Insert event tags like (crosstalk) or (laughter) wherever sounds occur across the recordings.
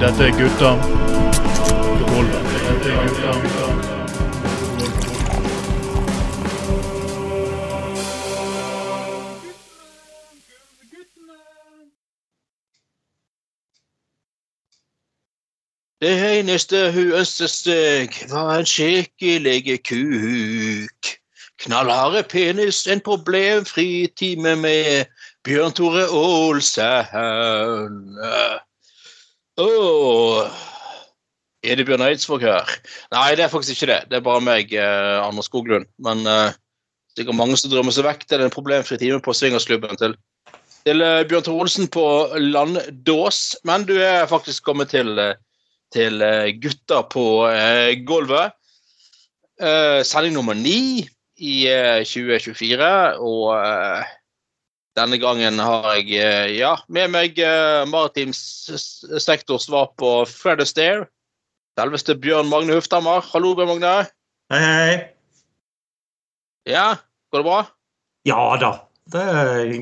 Dette er gutta. Det eneste hun ønsket seg, var en skikkelig kuk. Knallharde penis, en problemfri time med Bjørn Tore Olsen. Åh. Er det Bjørn Eidsvåg her? Nei, det er faktisk ikke det. Det er bare meg, eh, Anders Skoglund. Men eh, det er mange som drømmer seg vekk til en problemfri time på swingersklubben til, til eh, Bjørn Tore Olsen på Landås. Men du er faktisk kommet til eh, til eh, gutta på eh, gulvet. Sending nummer ni i 2024, og denne gangen har jeg ja, med meg maritim sektors svar på Fred Astaire. Selveste Bjørn Magne Huftammer. Hallo, Bjørn Magne. Hei, hei. Ja, går det bra? Ja da. Det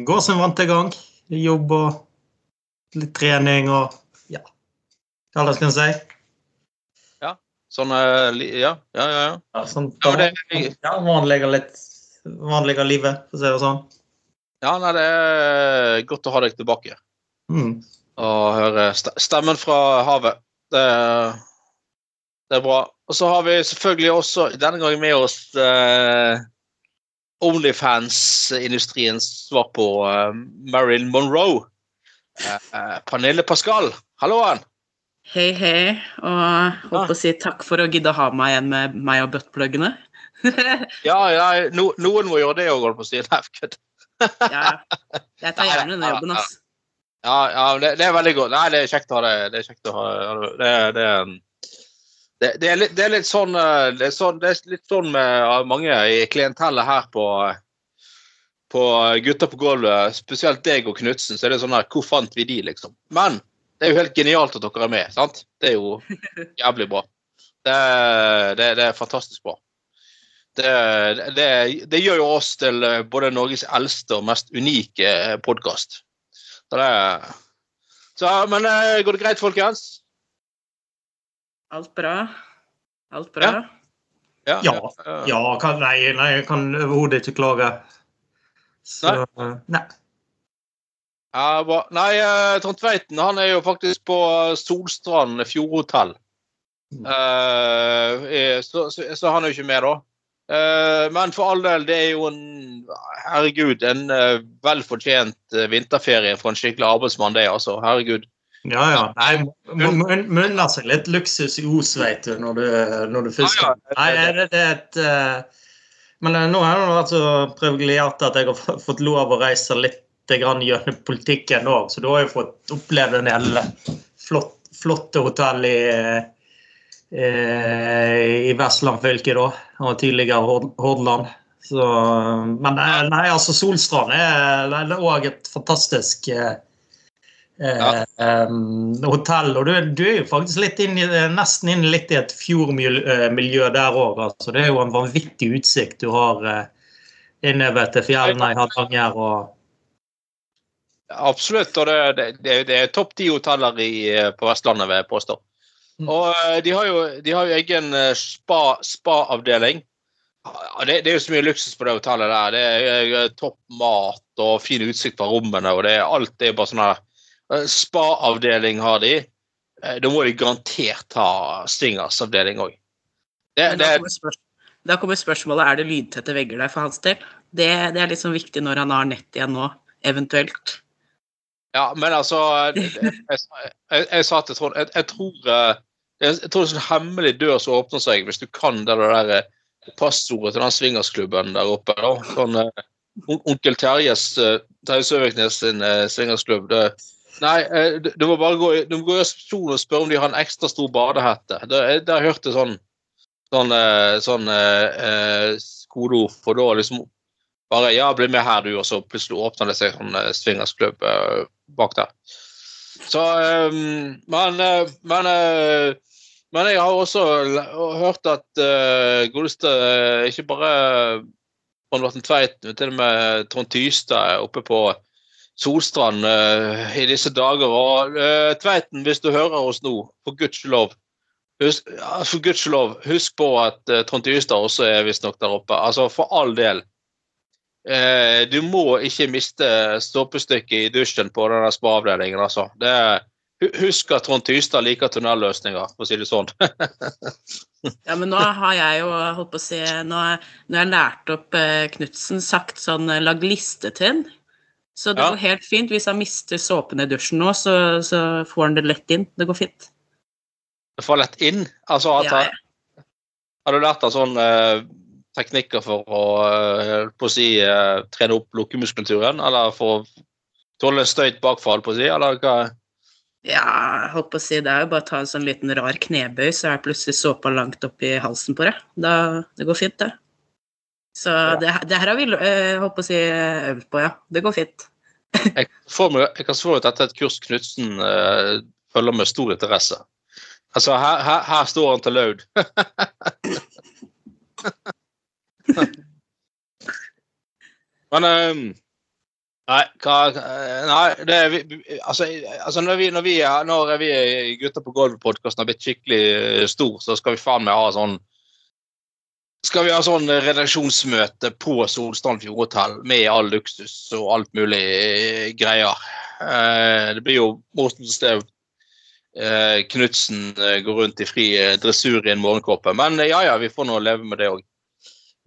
går som vant til gang. Jobb og litt trening og ja. Hva skal en si? Ja. Sånn Ja, ja, ja. ja. ja sånn, Ja, det- ja, vanlige litt vanlige livet, for å si det sånn. Ja, nei, det er godt å ha deg tilbake. Mm. og høre stemmen fra havet. Det, det er bra. Og så har vi selvfølgelig også denne gangen med oss uh, Onlyfans-industriens svar på uh, Marilyn Monroe. Uh, eh, Pernille Pascal, halloen! Hei, hei, og holdt på å si takk for å gidde å ha meg igjen med meg og buttpluggene. (laughs) Ja, ja no, noen må gjøre det òg, holdt på å si. Nei, kødd. Ja, jeg tar gjerne denne jobben, ass. Ja, ja det, det er veldig godt. Nei, det er kjekt å ha det. Det er kjekt å ha det. Det, det, det, er, litt, det er litt sånn eh, Det er, sånn, det er litt sånn med mange i klientellet her på på Gutta på gulvet, spesielt deg og Knutsen, så er det sånn her Hvor fant vi de, liksom? Men det er jo helt genialt at dere er med, sant? Det er jo jævlig bra. Det, det, det er fantastisk bra. Det, det, det gjør jo oss til eh, både Norges eldste og mest unike podkast. Så det så, Men eh, går det greit, folkens? Alt bra. Alt bra. Ja. Ja. Ja, kan, nei, nei, jeg kan overhodet ikke klage. Så Nei. Ja. Nei, eh, Trond Tveiten han er jo faktisk på Solstrand fjordhotell. Mm. Uh, så, så, så han er jo ikke med, da. Eh, men for all del, det er jo en Herregud, en vel velfortjent eh, vinterferie for en skikkelig arbeidsmann, det, altså. Herregud. Ja, ja. Nei, må- må seg litt luksus i Os, vet du, når du, når du først Ja, ja. Nei, det, det er et eh, Men eh, nå har jeg vært så privilegert at jeg har fått lov å reise litt gjennom politikken òg, så da har jeg fått oppleve en del flott, flotte hotell i eh, i Vestland fylke, da. Og tidligere Hord- Hordaland. Så, men eh, nei, altså Solstrand er, det er òg et fantastisk eh, Ja. eh, hotell. Og du, du er jo faktisk litt inn i, nesten inne litt i et fjordmiljø der òg. Altså. Det er jo en vanvittig utsikt du har eh, innover til fjellene i Hardanger. og Absolutt. Og det, det, det, er topp ti hoteller i, eh, på Vestlandet, vil jeg påstå. Mm. Og eh, de har jo, de har jo egen eh, spa- spa-avdeling. Spa det, det er jo så mye luksus på det hotellet der. Det er eh, topp mat og fin utsikt fra rommene. og det Alt er bare sånn her Spa-avdeling har de. Da må de garantert ha swingersavdeling òg. Da da kommer spørsmålet er det lydtette vegger der for hans del. Det, det er liksom viktig når han har nett igjen nå, eventuelt. Ja, men altså Jeg, jeg, jeg, sa til Trond jeg, jeg tror eh, jeg, tror det er en sånn hemmelig dør som åpner seg hvis du kan det der eh, passordet til den swingersklubben der oppe. da. Sånn eh, Onkel Terjes Terje Søviknes sin uh, swingersklubb. Nei, du, du må bare gå du må gå i resepsjonen og spørre om de har en ekstra stor badehette. Jeg, det har jeg sånn sånn, sånn eh, eh, kodeord for da liksom bare ja, bli med her, du, og så plutselig åpner det seg sånn swingersklubb eh, bak der. Så um, Men, eh, men, eh, men jeg har også hørt at uh, godeste ikke bare Trond Vatn Tveit, men til og med Trond Tystad oppe på Solstrand uh, i disse dager. Og uh, Tveiten, hvis du hører oss nå, for guds lov Husk, for guds lov, husk på at uh, Trond Tystad også er visstnok der oppe. Altså, for all del. Eh, du må ikke miste stoppestykket i dusjen på denne spa-avdelingen, altså. Det husk at Trond Tystad liker tunnelløsninger, for å si det sånn. (laughs) Ja, men nå har jeg jo holdt på å si Nå har jeg lært opp eh, Knutsen sagt sånn eh, lag liste til den. Så det Ja. går helt fint. Hvis han mister såpen i dusjen nå, så, så får han det lett inn. Det går fint. Det får lett inn. Altså, at, Ja, ja. Har du lært av sånn eh, teknikker for å, eh, på å si, eh, trene opp lukkemuskulaturen? Eller for å tåle støyt bakfra, på å si? Eller hva? Ja, holdt på å si det er jo bare å ta en sånn liten rar knebøy, så er plutselig såpa langt opp i halsen på deg. Da, det går fint, det. Så det, det her har vi eh, holdt på å si øvd på, ja. Det går fint. Jeg, får meg, jeg kan svare at dette er et kurs Knutsen eh, følger med stor interesse. Altså, her, her, her står han til laud. (laughs) (laughs) Men um, Nei, hva, nei det vi, altså, altså når, vi, når, vi når vi Gutter på gulvet-podkasten har blitt skikkelig eh, stor, så skal vi faen meg ha sånn skal vi ha sånn redaksjonsmøte på Solstrand Fjordhotell med all luksus og alt mulig eh, greier. Eh, det blir jo se eh, Knutsen går rundt i fri eh, dressur i en morgenkåpe. Men eh, ja ja, vi får nå leve med det òg.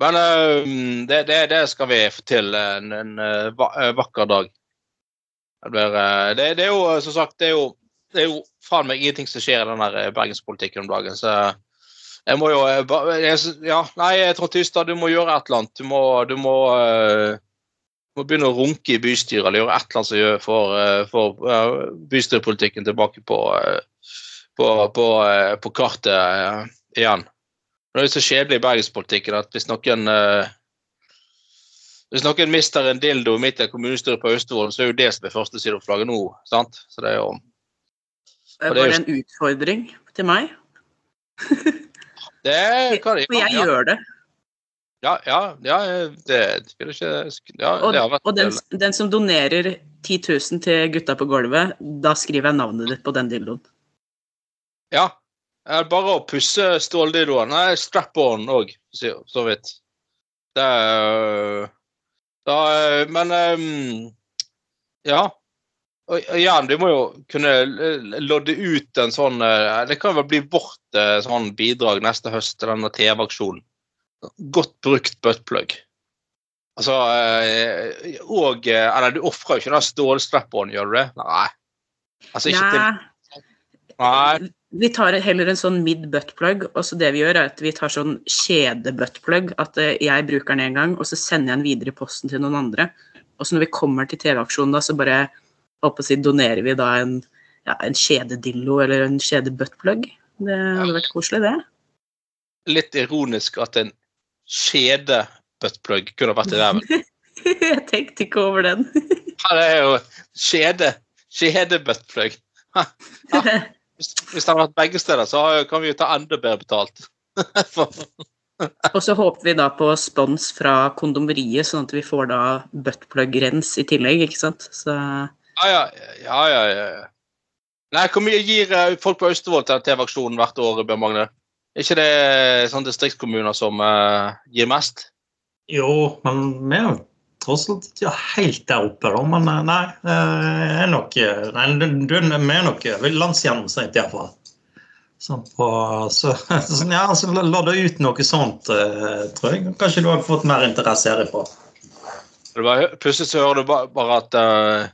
Men eh, det, det, det skal vi få til en, en eh, eh, vakker dag. Det, eh, det, er jo som sagt det er jo, det er jo faen meg ingenting som skjer i den eh, bergenspolitikken om dagen. så jeg må jo eh, Ja, nei, Trond Tystad, du må gjøre et eller annet. Du må, du må, eh, må begynne å runke i bystyret eller gjøre et eller annet som gjør for, eh, for eh, bystyrepolitikken tilbake på, eh, på, på, eh, på kartet eh, igjen. Det er det så kjedelig i bergenspolitikken at hvis noen eh, hvis noen mister en dildo midt i kommunestyret på Austevoll, så er jo det som er førstesideoppslaget nå. sant? Så det er jo Det Og det en utfordring til meg. Det kan (laughs) jeg ja, gjør det. Ja, ja, ja det spiller ikke Ja, Og, det vært og den, den som donerer 10 000 til gutta på gulvet, da skriver jeg navnet ditt på den dildoen. Ja. Bare å pusse ståldildoen. Nei, strap-on òg, så vidt. Det er da, Men um, Ja. Og igjen, du må jo kunne lodde ut en sånn Det kan vel bli vårt sånn bidrag neste høst til denne TV-aksjonen. Godt brukt buttplug. Altså Og Eller du ofrer jo ikke den stålstrap-on, gjør du det? Nei. Altså ikke til Nei, Nei. Vi tar heller en sånn mid buttplug, og så det vi gjør er at vi tar sånn kjede-buttplug, at eh, jeg bruker den en gang, og så sender jeg den videre i posten til noen andre. Og så når vi kommer til TV-aksjonen, da, så bare å si, donerer vi da en, ja, en kjededillo eller en kjede-buttplug. Det hadde vært koselig, det. Litt ironisk at en kjede-buttplug kunne vært i ræven. (laughs) jeg tenkte ikke over den. Her er jo kjede. Kjede-buttplug. (laughs) Hvis, hvis det hadde vært begge steder, så kan vi jo ta enda bedre betalt. (laughs) Og så håper vi da på spons fra kondomeriet, sånn at vi får da buttplug-rens i tillegg, ikke sant. Så ja, ja, ja, ja, ja. Nei, hvor mye gir eh, folk på Austevoll til TV-aksjonen hvert år, Bjørn Magne? Er ikke det sånne distriktskommuner som uh, gir mest? Jo, men vi tross alt ikke helt der oppe, da. Men eh, nei, eh, er nok eh, Nei, du, er nok eh, landsgjennomsnitt, iallfall. Sånn på Så, (laughs) så ja, så la det ut noe sånt, tror jeg. Kanskje du har fått mer interesse herifra. Plutselig så hører du bare, bare at uh,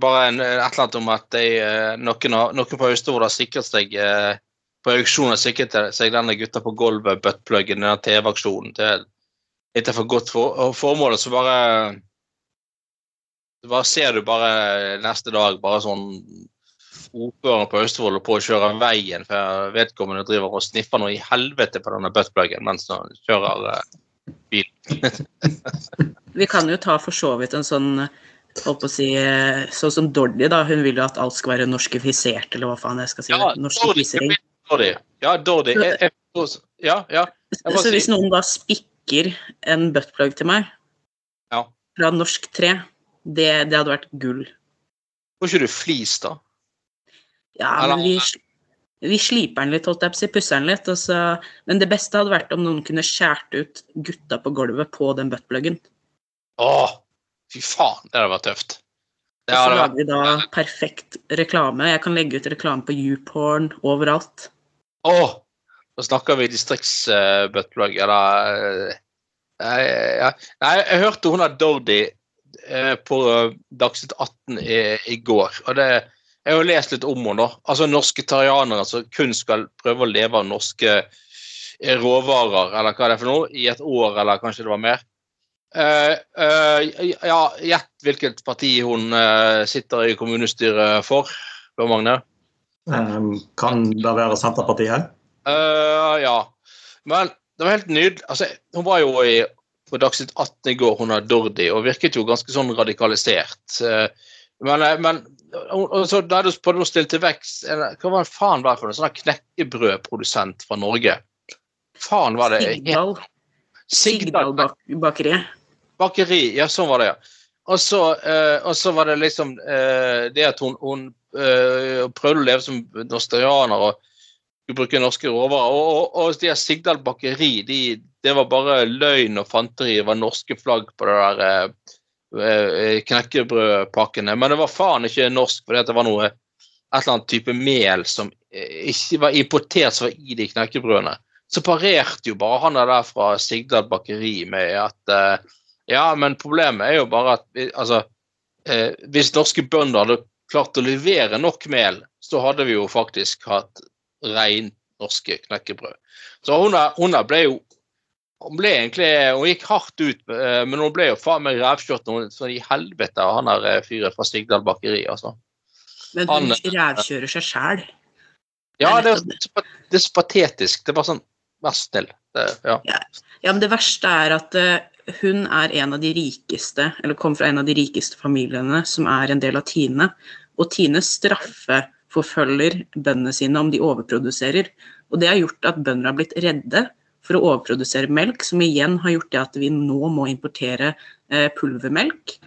bare en, et eller annet om at de, uh, noen, noen på Austevoll har sikret seg uh, på auksjon sikret seg denne gutta på gulvet, buttpluggen, denne TV-aksjonen til ikke for godt for, formål, så bare så bare ser du bare neste dag bare sånn ordføreren på Austevoll på å kjøre veien, for vedkommende driver og sniffer noe i helvete på denne buttpluggen mens han kjører eh, bil. (laughs) vi kan jo ta for så vidt en sånn holdt på å si, eh, Sånn som Dordi, da. Hun vil jo at alt skal være norskifisert, eller hva faen jeg skal si. Ja, Norskifisering. Dordi. Ja, Dordi. Jeg, jeg, ja, ja. Jeg må Så hvis noen da spikker en buttplug til meg Ja. fra norsk tre, Det, det hadde vært gull. Får ikke du flis, da? Ja, men vi, vi sliper den litt, holdt jeg på å si, pusser den litt. Så, men det beste hadde vært om noen kunne skjært ut gutta på gulvet på den buttpluggen. Åh, fy faen, det hadde vært tøft. Det Og så vært lager vi da perfekt reklame. Jeg kan legge ut reklame på YouPorn overalt. Åh! Nå snakker vi distriktsbuttplug, eller uh, eh, ja. Nei, jeg hørte hun har Dordi uh, på Dagsnytt 18 i, i går. og det jeg har jo lest litt om henne. Altså Norske tarianere som kun skal prøve å leve av norske eh, råvarer, eller hva det er for noe, i et år, eller kanskje det var mer. Eh, eh, ja, Gjett hvilket parti hun eh, sitter i kommunestyret for, Bjørn Magne? Um, kan det være Senterpartiet? Eh, ja. Men det var helt nydelig. Altså, hun var jo i, på Dagsnytt 18 i går, hun har Dordi, og virket jo ganske sånn radikalisert. Uh, men, eh, men så da du på noe stille til vekst Hva var det faen var det for noe? Sånn knekkebrødprodusent fra Norge. Faen var det Sigdal. Sigdal Sigdal-bakeriet. bakeri. Ja, sånn var det, ja. Og så, uh, var det liksom uh, det at hun, hun prøvde å leve som nostrianer og bruke norske råvarer. Og, og, og de Sigdal bakeri, de, det var bare løgn og fanteri. Det var norske flagg på det der eh, eh, knekkebrødpakkene. Men det var faen ikke norsk, fordi det var noe et eller annet type mel som eh, ikke var importert som var i de knekkebrødene. Så parerte jo bare han der fra Sigdal bakeri med at eh, ja, men problemet er jo bare at altså, eh, hvis norske bønder hadde klart å levere nok mel, så hadde vi jo faktisk hatt rein norske knekkebrød. Så hun, er ble jo hun ble egentlig, hun gikk hardt ut, eh, men hun ble jo faen meg rævkjørt noe sånn i helvete av han der eh, fyren fra Sigdal bakeri. altså. Men hun rævkjører seg sjæl. Ja, det, er det er så patetisk. Det er bare sånn Vær snill. Ja. Ja, men det verste er at eh, hun er en av de rikeste, eller kom fra en av de rikeste familiene som er en del av Tine. Og Tine straffeforfølger bøndene sine om de overproduserer. Og det har gjort at bønder har blitt redde for å overprodusere melk, som igjen har gjort det at vi nå må importere eh, pulvermelk.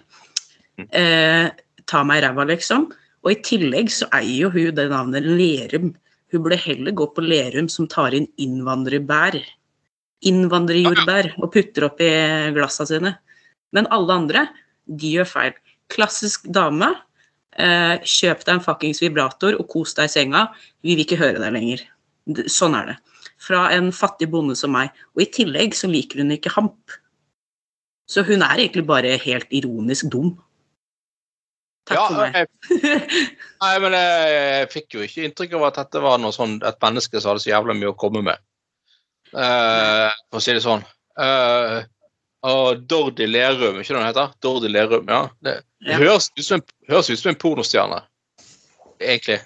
Eh, ta meg i ræva, liksom. Og i tillegg så eier jo hun det navnet Lerum. Hun burde heller gå på Lerum som tar inn innvandrerbær. Innvandrerjordbær og putter oppi glassa sine. Men alle andre, de gjør feil. Klassisk dame. Eh, kjøp deg en fuckings vibrator og kos deg i senga. Vi vil ikke høre deg lenger. Sånn er det. Fra en fattig bonde som meg. Og i tillegg så liker hun ikke hamp. Så hun er egentlig bare helt ironisk dum. Takk Ja, for meg. jeg, (laughs) nei, men jeg, jeg fikk jo ikke inntrykk av at dette var noe sånn, et menneske som hadde så jævla mye å komme med. uh, for å si det sånn. Eh, og Dordi Lerum, ikke det hun heter? Dordi Lerum, ja. Det, Ja. høres, ut som en, høres ut som en pornostjerne, egentlig.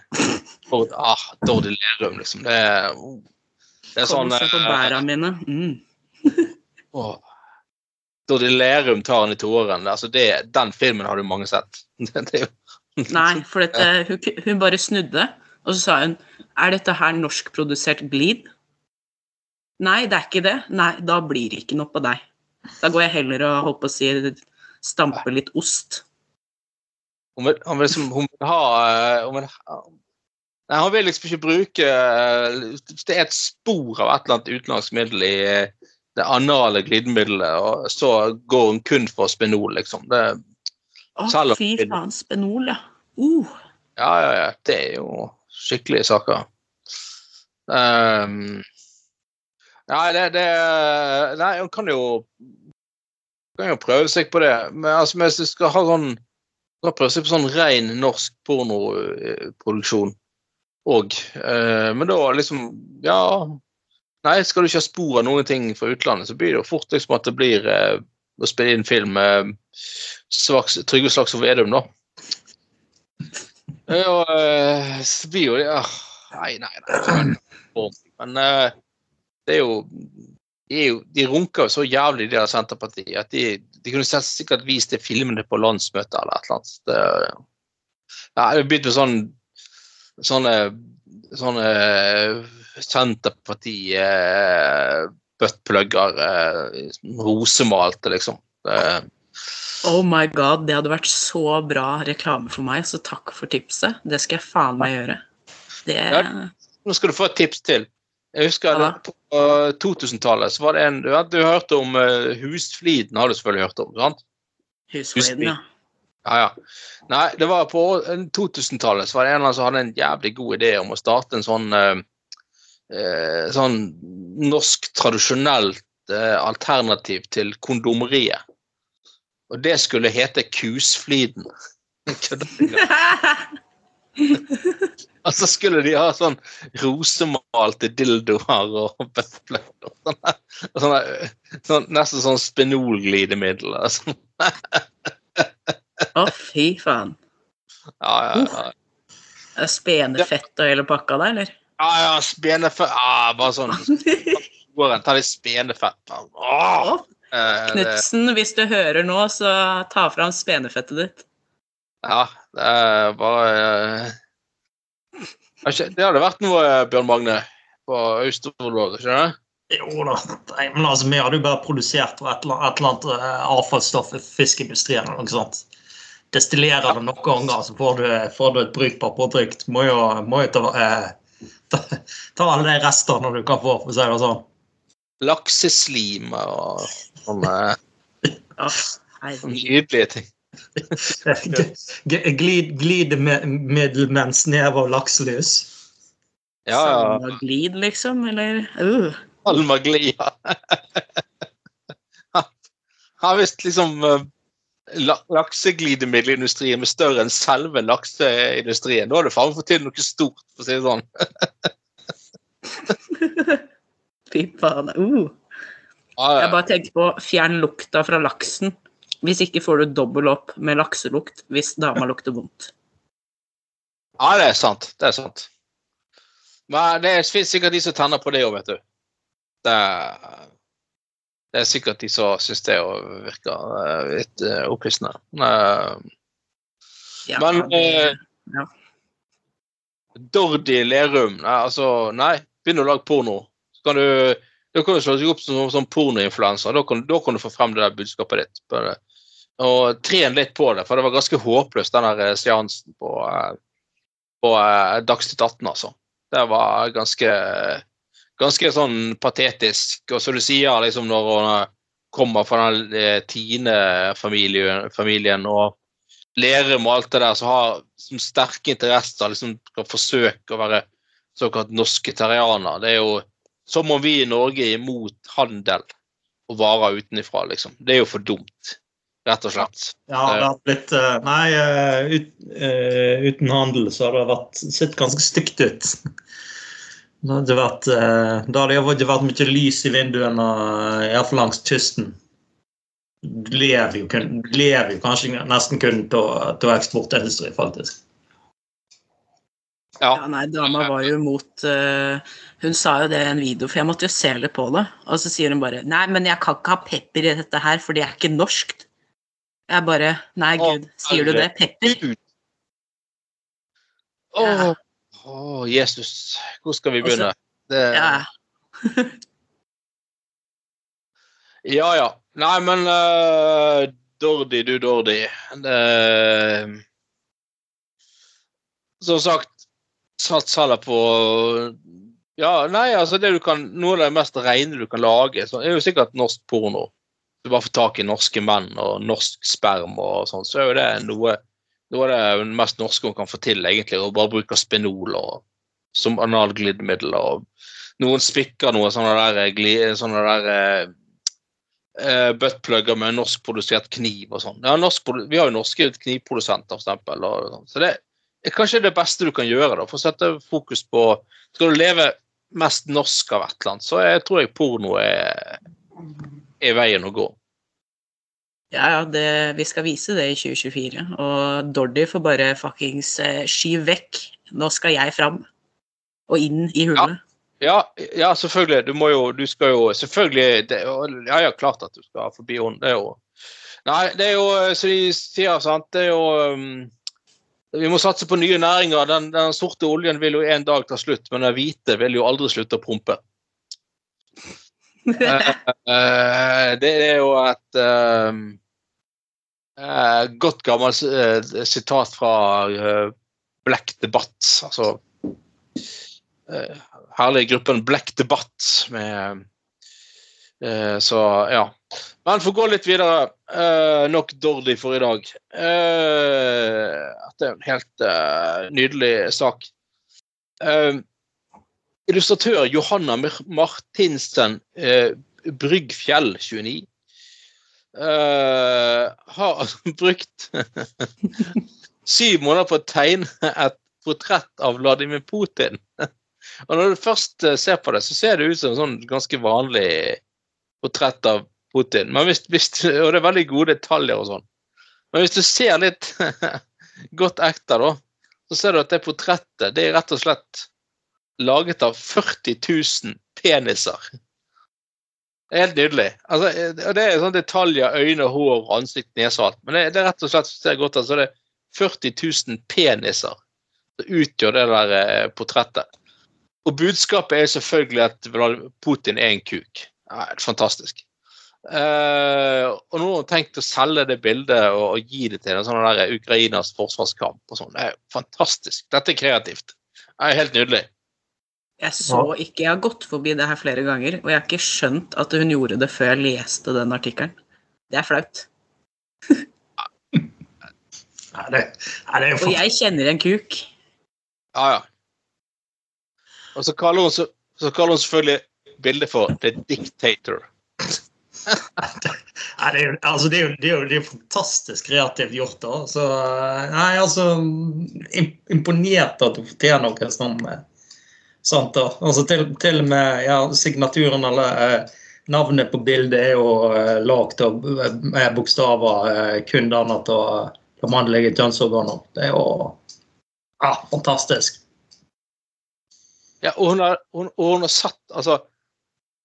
For, ah, Dordi Lerum, liksom. Det det er Kom sånn og se på eh, bæra mine. Mm. (laughs) oh. Dordi Lerum tar han i toeren. Altså det, den filmen har du mange sett. (laughs) Nei, for dette, hun, hun bare snudde, og så sa hun Er dette her norskprodusert glid? Nei, det er ikke det. Nei, da blir det ikke noe på deg. Da går jeg heller og holdt på å si stamper litt ost. Hun vil, hun vil, liksom, hun vil ha eh, hun vil, Nei, hun vil liksom ikke bruke eh, det er et spor av et eller annet utenlandsk middel i eh, det anale glidemiddelet, og så går hun kun for Spenol, liksom. Det, Å, fy faen, spenol, ja. Uh, ja, ja, ja. Det er jo skikkelige saker. Ehm, nei, det, det Nei, han kan jo kan jo prøve seg på det. Men altså, hvis du skal ha sånn skal prøve seg på sånn ren norsk pornoproduksjon òg. Eh, men da liksom Ja. Nei, skal du ikke ha spor av noen ting fra utlandet, så blir det jo fort liksom at det blir eh, å spille inn film med Svaks, Trygve Slagsvold Vedum, da. Ja, eh, så blir jo det ja. Nei, nei, nei. Men eh, det er jo de, er jo, de runker jo så jævlig, de der Senterpartiet, at de, de kunne sikkert vist det filmene på landsmøtet eller et eller annet. Det, ja, jeg har begynt med sånn sånne, sånne Senterparti-buttplugger, rosemalte, liksom. Det, Oh my god, det hadde vært så bra reklame for meg, så takk for tipset. Det skal jeg faen meg gjøre. Det Ja. Nå skal du få et tips til. Jeg husker Ja. På uh, 2000-tallet så var det en Du, har- du hørte hørt om uh, Husfliden, har du selvfølgelig hørt om? sant? Husfliden, ja. Ja, ja. Nei, det var på eh, 2000-tallet så var det en som hadde en jævlig god idé om å starte en sånn uh, uh, sånn norsk tradisjonelt alternativ til kondomeriet. Og det skulle hete Kusfliden. (laughs) (laughs) (laughs) Og så skulle de ha sånn rosemalte dildoer og bøfler og sånne, sånne, sånn, nesten sånn spenolglidemiddel. Altså. oh, (laughs) fy faen. Ja, ja, ja. Er Spenefett og hele pakka der, eller? Ja, ja, spenefett ah, Bare sånn (laughs) Gården, Ta litt spenefett. Å, eh, Knutsen, hvis du hører nå, så ta fram spenefettet ditt. ja, det er bare eh, Det hadde vært noe, eh, Bjørn Magne, på Austevoll, skjønner du? Jo da. Nei, men altså, vi hadde jo bare produsert et eller annet, annet eh, avfallsstoff i fiskeindustrien eller noe sånt. Destillerer det noen ganger, så får du, får du et brukbart produkt. Må jo, må jo ta, eh, ta, ta alle de restene du kan få, for å si det sånn. Lakseslim og sånne (laughs) Å, nydelige ting. Glid, glidemiddel med en snev av lakselus. Ja, ja. Salmaglid, liksom, eller? Uh. Almaglia. ja. har visst liksom eh, lakseglidemiddelindustrien er større enn selve lakseindustrien. Da har du faen fått til noe stort, for å si det sånn. (laughs) Fy faen. Uh. Ja, Jeg bare tenker på fjern lukta fra laksen. Hvis ikke får du dobbel opp med lakselukt hvis dama lukter vondt. ja, det er sant. Det er sant. Men det finnes sikkert de som tenner på det òg, vet du. Det er, det er sikkert de som syns det virker eh, litt opplysende. opphissende. Eh, Ja, Men det- eh, ja. Dordi Lerum Nei, altså, nei. Begynn å lage porno. Så kan du da kan du slå deg opp som som pornoinfluenser. Da, kan- da kan du få frem det der budskapet ditt. Bare- Og tren litt på det, for det var ganske håpløst, den der eh, seansen på, eh, på eh, Dagsnytt 18, altså. Det var ganske ganske sånn patetisk. Og som du sier, liksom når hun kommer fra den Tine-familien familien, og Lerum og alt det der, som har som sterke interesser, liksom skal forsøke å være såkalt norske terrianer. Det er jo som om vi i Norge er imot handel og varer utenifra, liksom. Det er jo for dumt, rett og slett. Ja, det har blitt eh, Nei, eh, ut, eh, uten handel så har det vært, sett ganske stygt ut. Da hadde vært, eh, hadde det ikke vært mye lys i vinduene, iallfall langs kysten. Du lever jo, lever jo kanskje nesten kun av eksportindustri, faktisk. Ja, Ja. nei, dama var jo imot uh, Hun sa jo det i en video, for jeg måtte jo se litt på det. Og så sier hun bare Nei, men jeg kan ikke ha pepper i dette her, for det er ikke norskt. Jeg bare Nei, gud, sier du det? Pepper? Å, Ja. å, Jesus. Hvor skal vi begynne? Det, Ja. (laughs) Ja, ja. Nei, men uh, Dordi, du Dordi. Det, som sagt, sats heller på Ja, nei, altså det du kan Noe av det mest rene du kan lage, så er jo sikkert norsk porno. Du bare får tak i norske menn og norsk sperm og sånn, så er jo det noe noe av det mest norske man kan få til, egentlig, å bare bruke spenol og, som analglidemiddel. og Noen spikker noe sånne der, gli, sånne der eh, eh, buttplugger med norskprodusert kniv og sånn. Ja, norsk, vi har jo norske knivprodusenter, for eksempel. Sånn. Så det er kanskje det beste du kan gjøre da, for å sette fokus på Skal du leve mest norsk av et eller annet, så jeg tror jeg porno er, er veien å gå. Ja, ja, det, vi skal vise det i 2024. Og Dordi får bare fuckings skyve vekk. Nå skal jeg fram. Og inn i hullet. Ja, ja, selvfølgelig. Du må jo Du skal jo selvfølgelig det, Ja, ja, klart at du skal forbi henne. Det er jo Nei, det er jo som de sier, sant Det er jo um, Vi må satse på nye næringer. Den, den sorte oljen vil jo en dag ta slutt, men den hvite vil jo aldri slutte å prompe. Eh, eh, det er jo et um, eh, godt gammelt sitat fra Black Debatt. Altså eh, herlig gruppen Black Debatt med Så ja. Men for å gå litt videre. nok Dordi for i dag. Eh, det er en helt nydelig sak. Eh, illustratør Johanna Martinsen eh, Bryggfjell 29 eh, har (laughs) brukt (laughs) syv måneder på å tegne et portrett av Vladimir Putin. (laughs) Og når du først eh, ser på det, så ser det ut som en sånn ganske vanlig portrett av Putin. Hvis, hvis, og det er veldig gode detaljer og sånn. Men hvis du ser litt godt ekte, da, så ser du at det portrettet det er rett og slett laget av 40 000 peniser. Det er helt nydelig. Altså, eh, det er sånne detaljer, øyne, hår, ansikt, nese og alt. Men det, det er rett og slett ser godt altså, det er 40 000 peniser som utgjør det der eh, portrettet. Og budskapet er selvfølgelig at Putin er en kuk. Ja, fantastisk. Uh, og nå har hun tenkt å selge det bildet og, og gi det til en sånn der Ukrainas forsvarskamp. og sånn. Det er fantastisk. Dette er kreativt. Det er helt nydelig. Jeg så ikke, jeg har gått forbi det her flere ganger, og jeg har ikke skjønt at hun gjorde det før jeg leste den artikkelen. Det er flaut. Nei, (laughs) det, nei, det for... Og jeg kjenner en kuk. Ja, ja. Og så kaller hun, så, så kaller hun selvfølgelig bildet for The Dictator. Nei, (laughs) det, er jo, altså, det, er jo, det, er jo, det er jo fantastisk kreativt gjort. da. Så, nei, altså, Imponert at du får til noe sånn. Eh, Sant da. Altså, til, til og med ja, signaturen eller eh, navnet på bildet er jo eh, lagd av eh, bokstaver eh, kun dannet av eh, de mannlige kjønnsorganer. Det er jo ja, fantastisk. Ja, og hun har, hun, og hun har satt altså,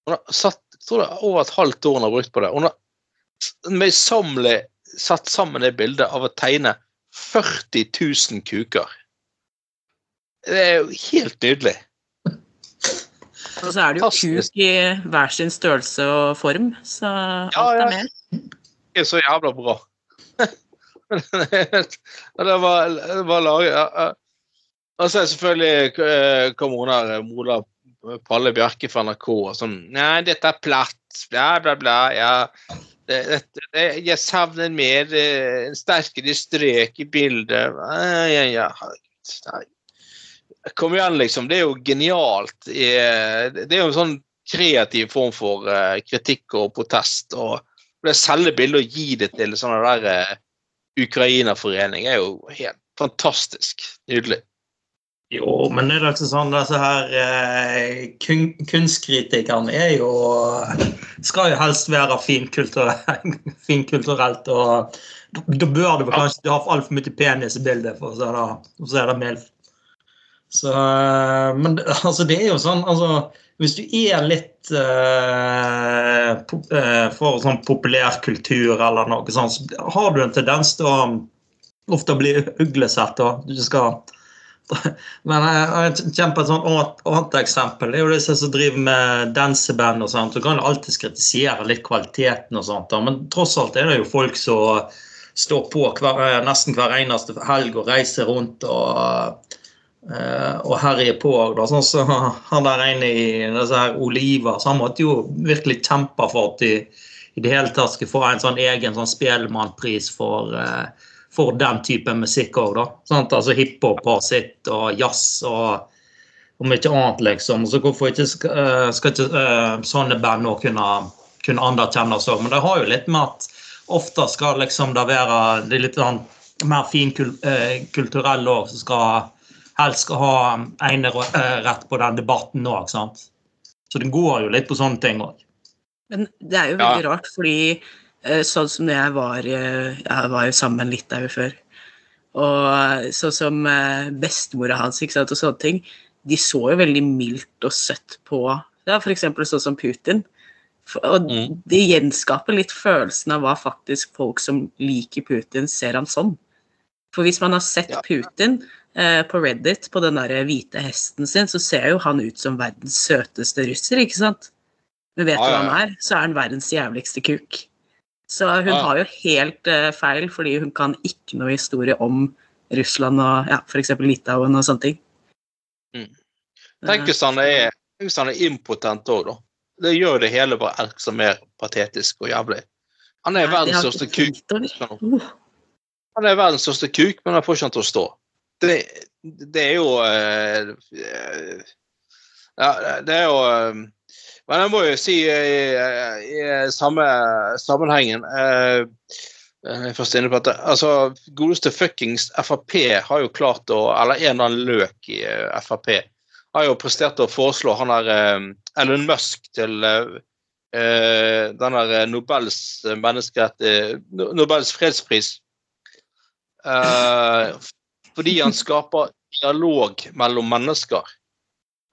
Hun har satt tror det er over et halvt år hun har brukt på det. Hun har møysommelig satt sammen det bildet av å tegne 40 000 kuker. Det er jo helt nydelig. Og så er det jo kuk i hver sin størrelse og form, så Ja, alt er med. Det er så jævla bra. (laughs) Det var, det var laget ja. Og så er selvfølgelig kom hun her, Mola Palle Bjerke fra NRK og sånn Nei, dette er platt. Bla, bla, bla. Ja. Jeg savner mer eh, en sterkere strek i bildet. Ja, ja, ja. Kom igjen, liksom. Det er jo genialt. Eh, Det er jo en sånn kreativ form for eh, kritikk og protest. og det selge bildet og gi det til sånne der Ukrainaforening er jo helt fantastisk nydelig. Jo, men er det ikke sånn disse her eh, kun, Kunstkritikerne er jo Skal jo helst være finkulturelt, (laughs) finkulturelt og da bør du kanskje ha altfor mye penis i bildet, for å si det, for å det mildt. Så eh, Men (laughs) altså, det er jo sånn altså, Hvis du er litt uh, for sånn populærkultur eller noe sånt, så har du en tendens til å ofte bli uglesett. og Du skal (laughs) men et sånn annet, eksempel. Det er jo disse som driver med danseband og sånt. Du kan jo alltid kritisere litt kvaliteten og sånt, men tross alt er det jo folk som står på hver, nesten hver eneste helg og reiser rundt og, eh, og herje på. Da. Sånn så (laughs) han der ene i disse her Oliver, så han måtte jo virkelig kjempe for at de i det hele tatt skulle få en sånn egen sånn Spellemannpris for uh, for den type musikk òg? Altså hiphop har sitt, og jazz og, og mye annet, liksom. Så hvorfor ikke eh, skal ikke sånne band nå kunne, kunne anerkjennes òg? Men det har jo litt med at ofte skal liksom det være det er litt sånn mer finkulturelle òg, som skal helst skal ha enerett på den debatten òg, sant. Så det går jo litt på sånne ting òg. Men det er jo veldig rart, fordi eh, sånn som jeg var eh, Jeg var jo sammen med en litauer før. Og sånn som eh, bestemora hans ikke sant, og sånne ting, de så jo veldig mildt og søtt på ja, f.eks. sånn som Putin. Og Mm. det gjenskaper litt følelsen av hva faktisk folk som liker Putin, ser han sånn. For hvis man har sett. Putin eh, på Reddit, på den der hvite hesten sin, så ser jo han ut som verdens søteste russer, ikke sant? Men vet du hva han er? Så er han verdens jævligste kuk. Så hun har jo helt eh, feil, fordi hun kan ikke noe historie om Russland og ja, f.eks. Litauen og sånne ting. Mm. Tenk hvis han er, hvis han er impotent òg, da. Det gjør det hele bare ekstra mer patetisk og jævlig. Han er verdens største kuk. Han er verdens største kuk, men han får ikke han til å stå. Det, det er jo eh, eh, Ja, det er jo eh, Men jeg må jo si eh, i, i samme sammenhengen eh, eh, først inne på at altså, Godeste fuckings Frp har jo klart å Eller en eller annen løk i Frp har jo prestert å foreslå han der Elon Musk til den der Nobels Nobels fredspris. Eh, fordi han skaper dialog mellom mennesker.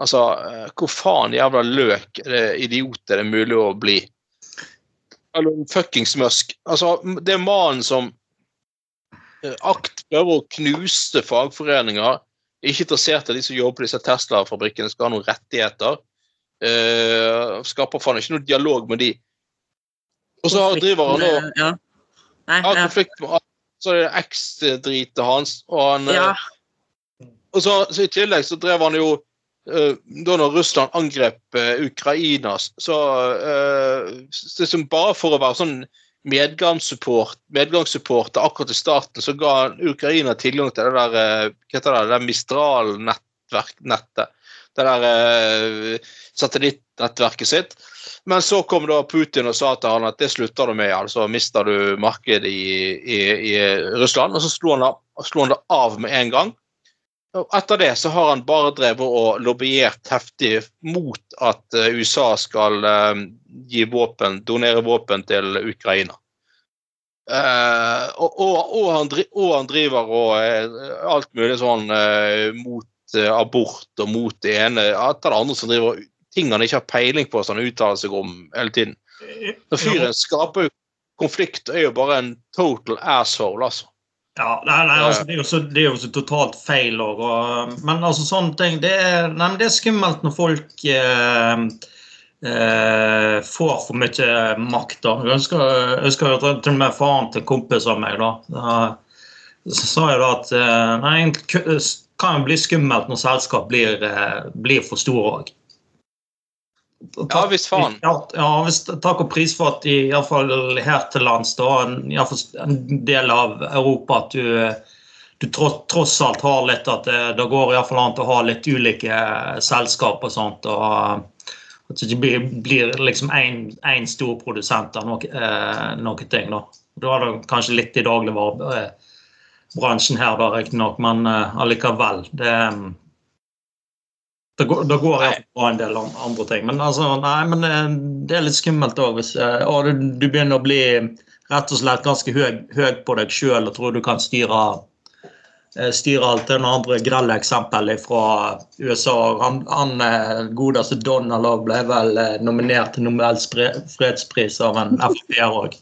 Altså, eh, hvor faen jævla løk det idiot er det mulig å bli? Eller en fuckings Musk. Altså, det er mannen som eh, akt prøver å knuse fagforeninger. Ikke interessert i de som jobber på disse Tesla-fabrikkene, skal ha noen rettigheter. Uh, skaper faen ikke noe dialog med de. Og så driver han og ja. Nei, har ja. konflikt med så er det eks-dritet hans. Og, han, eh, ja. og så, så i tillegg så drev han jo eh, Da når Russland angrep eh, Ukraina, så uh, liksom Bare for å være sånn medgangssupport, medgangssupporter akkurat i starten, så ga Ukraina tilgang til det der, hva heter det, det Mistral-nettverknettet. Det der eh, satellittnettverket sitt. Men så kom da Putin og sa til han at det slutter du med, altså mister du markedet i, i, i Russland. Og så slo han, slo han det av med en gang. Og etter det så har han bare drevet og lobbyert heftig mot at eh, USA skal eh, gi våpen, donere våpen til Ukraina. Uh, og, og, og, han, og han driver og uh, alt mulig sånn uh, mot abort og mot det ene etter det andre som driver ting han ikke har peiling på, som han uttaler seg om hele tiden. Så fyren skaper jo konflikt og er jo bare en total asshole, altså. Ja, nei, nei, altså, det, er jo så, det er jo så totalt feil òg. Men altså, sånne ting Det er, nei, det er skummelt når folk eh, eh, får for mye makt. da. Jeg husker, jeg husker jo til og med faren til en kompis av meg. da. Da så sa jeg da at eh, nei, det kan jo bli skummelt når selskap blir, eh, blir for store òg. Ja, visst faen. Ja, ja hvis takk og pris for at i hvert fall her til lands, da, en, i hvert fall en del av Europa, at du, du tross, tross alt har litt at det, det går fall an å ha litt ulike selskap og sånt. og At det ikke blir, blir liksom én stor produsent av noe, eh, noe ting. Da. da er det kanskje litt i dagligvarebransjen her, da, riktignok, men eh, allikevel. Det, det går, det går i hvert en del andre ting. Men, altså, nei, men eh, det er litt skummelt òg hvis og du, du begynner å bli rett og slett ganske høy, høy på deg sjøl og tror du kan styre eh, styre alt. Det er noen andre grelle eksempel fra USA. Han, han eh, godeste Donald òg ble vel eh, nominert til Nobels fredspris av en Frp-er òg.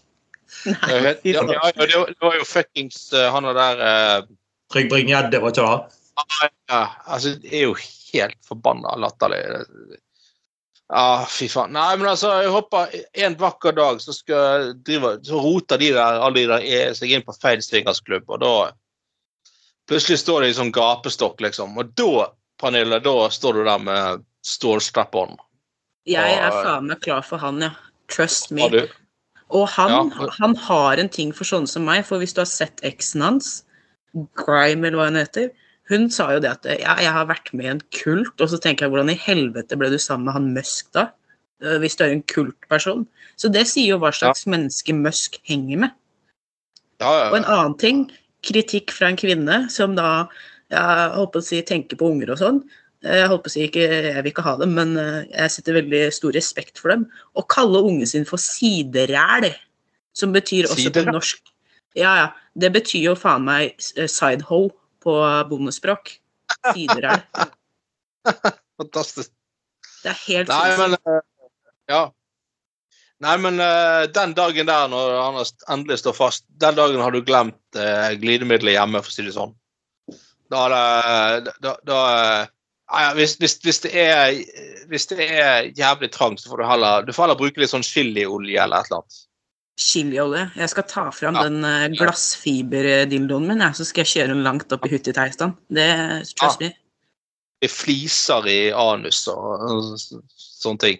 Nei. ja, ja, ja, det, var, jo fuckings eh, han og der eh, Trygg Bring-Gjedde, var ikke det? ja, altså, Det er jo helt forbanna latterlig. Ja, fy faen. Nei, men altså, jeg håper en vakker dag så skal drive, så roter de der, alle de der er seg inn på feil swingersklubb, og da plutselig står de i sånn gapestokk, liksom. Og da, Pernille, da står du der med stålstrap-on. Jeg er faen meg klar for han, ja. Trust me. Og han, Ja. han har en ting for sånne som meg, for hvis du har sett eksen hans, Grime eller hva hun heter, hun sa jo det at ja, jeg har vært med i en kult, og så tenker jeg hvordan i helvete ble du sammen med han Musk da? Eh, Hvis du er en kultperson. Så det sier jo hva slags menneske Musk henger med. Ja, Og en annen ting, kritikk fra en kvinne som da jeg håper å si tenker på unger og sånn. Jeg håper å si ikke, jeg vil ikke ha dem, men eh, jeg setter veldig stor respekt for dem. Å kalle ungen sin for sideræl, som betyr også på norsk Ja, ja. Det betyr jo faen meg eh, sidehole på bondespråk. Sideræl. (laughs) Fantastisk. Det er helt Nei, men eh, Ja. Nei, men eh, den dagen der, når han endelig står fast, den dagen har du glemt uh, glidemiddelet hjemme, for å si det sånn. Da er det da, eh, ja, hvis, hvis, hvis, det er, hvis det er jævlig trangt, så får du heller, du får heller bruke litt sånn chiliolje eller et eller annet. Chiliolje. Jeg skal ta fram Ja. den eh, glassfiberdildoen min, så skal jeg kjøre den langt opp i Huttiteistan. Det trust me. Det fliser i anus og sånne ting.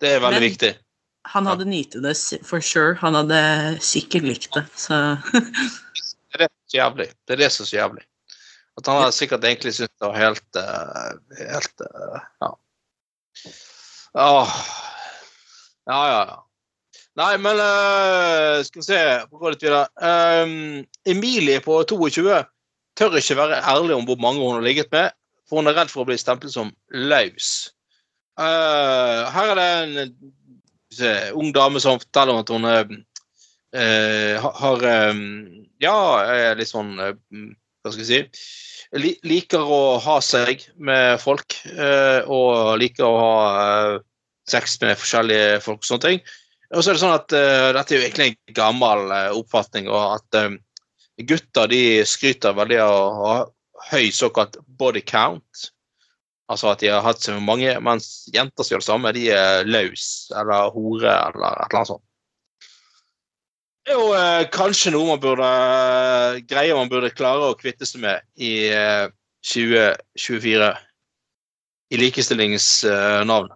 Det er veldig Men- viktig. Han hadde nytt det for sure. Han hadde sikkert likt det, så Det er det som er så jævlig. Det er det som er så jævlig. At han hadde sikkert egentlig syntes det var helt eh, Helt eh, Ja. Åh. Ja, ja, ja. Nei, men uh, skal vi se Få gå litt videre. Um, Emilie på 22 tør ikke være ærlig om hvor mange hun har ligget med, for hun er redd for å bli stemplet som laus. Uh, her er det en se, ung dame som forteller om at hun eh, har um, Ja, er litt sånn uh, Hva skal jeg si Liker å ha seg med folk, og liker å ha sex med forskjellige folk og sånne ting. Og så er det sånn at uh, dette er jo egentlig en gammel uh, oppfatning, og at eh, gutter de skryter veldig av å ha høy såkalt body count. Altså at de har hatt så mange, mens jenter som gjør det samme, de er løs eller hore eller et eller annet sånt. Det er jo uh, kanskje noe man burde greie man burde klare å kvitte seg med i eh, 2024. I likestillingsnavn.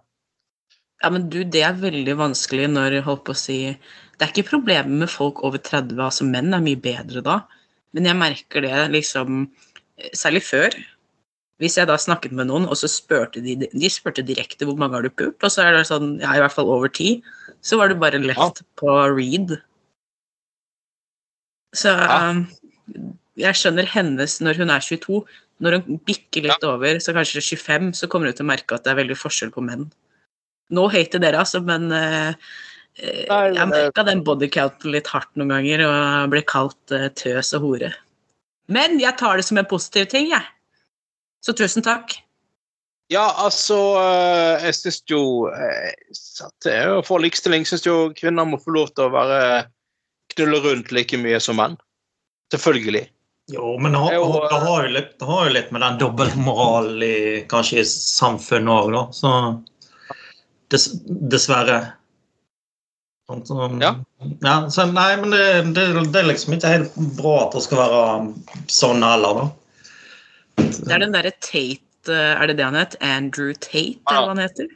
Ja, men du, det er veldig vanskelig når holdt på å si Det er ikke problemet med folk over 30, altså menn er mye bedre da. Men jeg merker det liksom Særlig før. Hvis jeg da snakket med noen, og så spurte de De spurte direkte hvor mange har du pult, og så er det sånn Ja, i hvert fall over ti. Så var det bare lett på read. Så Ja. um, jeg skjønner hennes når hun er 22. Når hun bikker litt over, så kanskje 25, så kommer hun til å merke at det er veldig forskjell på menn. No hate til dere, altså, men eh, eh, Nei, jeg men- merka den bodycounten litt hardt noen ganger og ble kalt eh, tøs og hore. Men jeg tar det som en positiv ting, jeg. Så tusen takk. Ja, altså eh, Jeg syns jo eh, at det er jo For likestilling syns jo kvinner må få lov til å være knulle rundt like mye som menn. Selvfølgelig. Jo, men det har, det har, jo, litt, det har jo litt med den dobbeltmoralen i kanskje i samfunnet òg, da. Så dess, dessverre. Sånn, så, Ja. ja. Så nei, men det, det, det er liksom ikke helt bra at det skal være sånn heller, da. Det er den derre Tate eh, Er det det han het? Andrew Tate, eller hva han heter?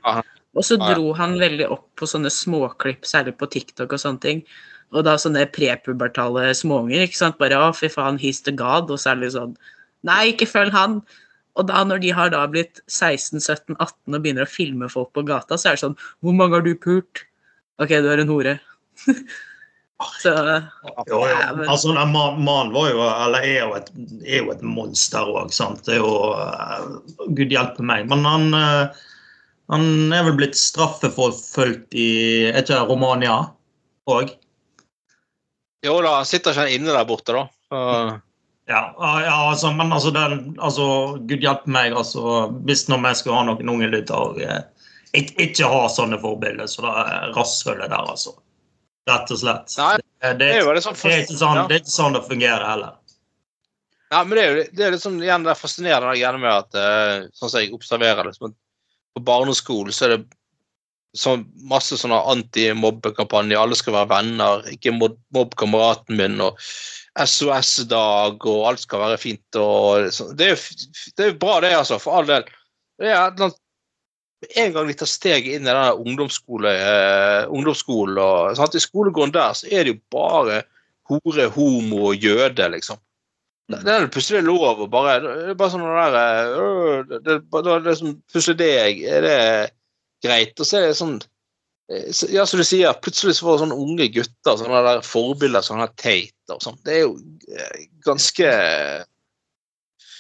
Og så dro han veldig opp på sånne småklipp, særlig på TikTok og sånne ting. Og da sånne prepubertale småunger, ikke sant. Bare 'Å, fy faen, he's the god', og så er det litt sånn Nei, ikke følg han! Og da når de har da blitt 16-17-18 og begynner å filme folk på gata, så er det sånn 'Hvor mange har du pult?' OK, du er en hore. (laughs) så Jo, jo. Ja, men- Altså, mannen var jo, eller er jo et, er jo et monster òg, sant. Det er jo eh, Gud hjelpe meg. Men han, eh, han er vel blitt straffeforfulgt i Er ikke det Romania òg? Jo da, sitter ikke inne der borte, da. Så, Ja, ja, altså, men altså, den, altså Gud hjelpe meg, altså Hvis når vi skal ha noen unge lyttere eh, ikke, ikke ha sånne forbilder, så det er rasshølet der, altså. Rett og slett. Nei, det, det, det er jo sånn det, er ikke sånn, det er ikke sånn det fungerer heller. Ja, men det er jo det er liksom igjen det fascinerende der greiene med at eh, sånn som jeg observerer det, at på barneskolen så er det sånn masse sånne anti-mobbekampanjer. Alle skal være venner. Ikke mobb mobb kameraten min. og SOS-dag, og alt skal være fint. og Det er jo det er bra, det, altså. For all del. Det er et en gang de tar steget inn i denne ungdomsskole, eh, ungdomsskolen og sant? I skolegården der så er det jo bare hore, homo og jøde, liksom. Det er plutselig lov å bare Det er bare sånn der øh, det, det, det, det Plutselig det er det greit. Og så er det sånn eh, Ja, som du sier, plutselig så får sånne unge gutter sånne der forbilder som sånne Tate og sånn. Det er jo eh, ganske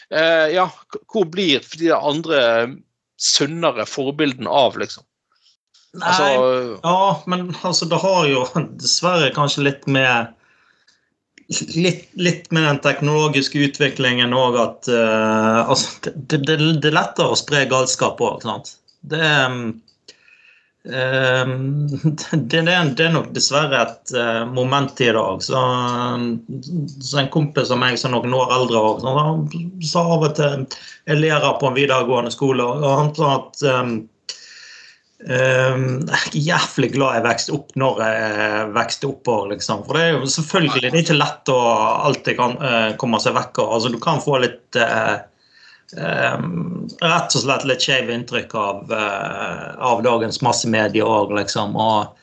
eh, Ja, hvor blir de andre sunnere forbildene av, liksom? Nei, Altså Ja, men altså, det har jo dessverre kanskje litt med Litt, litt med den teknologiske utviklingen òg at uh, altså, det, det, det er lettere å spre galskap òg, sant. Det, er um, (laughs) det, det, er, nok dessverre et eh, moment i dag. Så, en kompis av meg som noen år eldre også, sa av og til Jeg lærer på en videregående skole, og han sa at um, Ehm, jeg er jævlig glad jeg vokste opp når jeg vokste opp. Liksom. For det er jo selvfølgelig det er ikke lett å alltid kan, uh, komme seg vekk. Altså, du kan få litt ehm, Rett og slett litt skeive inntrykk av, eh, av dagens massemedier òg, liksom. Og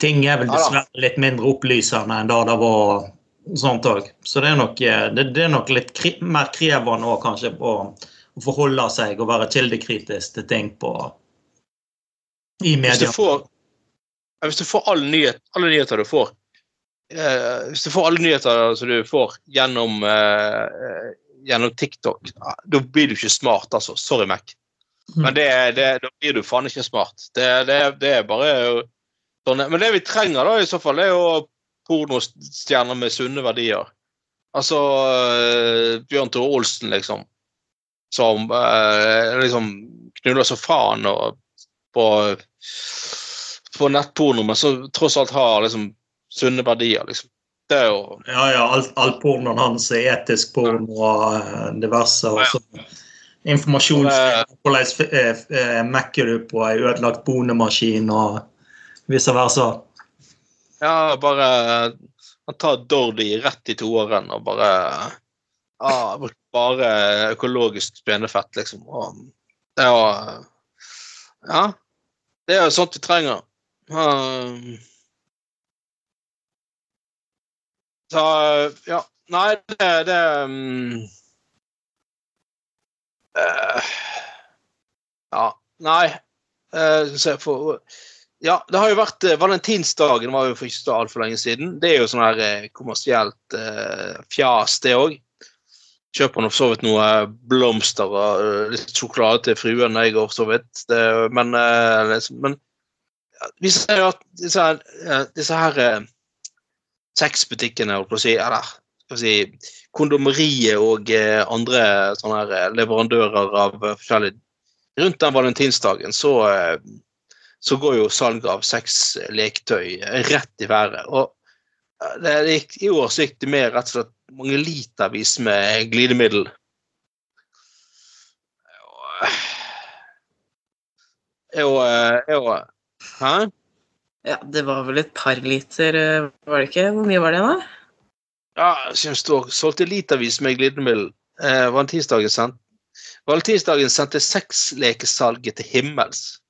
ting er vel dessverre litt mindre opplysende enn da det var sånt òg. Så det er nok, eh, det, det er nok litt mer krevende òg, kanskje, å, å forholde seg og være kildekritisk til ting på i Hvis du media. får, hvis du får alle, nyhet, alle nyheter du får eh, Hvis du får alle nyheter som du får gjennom, eh, gjennom TikTok, da blir du ikke smart, altså. Sorry, Mac. Men det, det, da blir du faen ikke smart. Det, det, det er bare sånn. Men det vi trenger, da, i så fall, er jo pornostjerner med sunne verdier. Altså eh, Bjørn Tore Olsen, liksom. Som eh, liksom knuller som faen og på, på nettporno, men som tross alt har liksom sunne verdier, liksom. Det og Ja, ja, alt, all pornoen hans er etisk porno og eh, diverse. Og så informasjon. Hvordan eh, eh, mekker du på ei ødelagt bonemaskin og vice versa. Ja, bare Han tar Dordi rett i toeren og bare ja, bare økologisk spenefett, liksom. Og det er jo Ja. Det er jo sånt vi trenger. Um, så ja. Nei, det, det um, uh, Ja, nei Uh, se for ja, det har jo vært uh, Valentinsdagen var jo for ikke så altfor lenge siden. Det er jo sånn her uh, kommersielt eh, fjas, det òg. Kjøper nå for så vidt noe blomster og eh, litt sjokolade til fruen jeg går, for så vidt. Det, men eh, men vi ser jo at disse eh, disse her eh, sexbutikkene, å si, si, kondomeriet og eh, andre sånne her eh, leverandører av forskjellige forskjellig Rundt den valentinsdagen så eh, så går jo salget av sexleketøy rett i været. Og eh, det gikk, i år så gikk det med rett og slett mange litervis med glidemiddel. Og, jo, jo Hæ? Ja, det var vel et par liter, eh, var det ikke? Hvor mye var det da? Ja, som står solgte litervis med glidemiddel. Eh, Valentinsdagen sendt Valentinsdagen sendte sexlekesalget til himmels.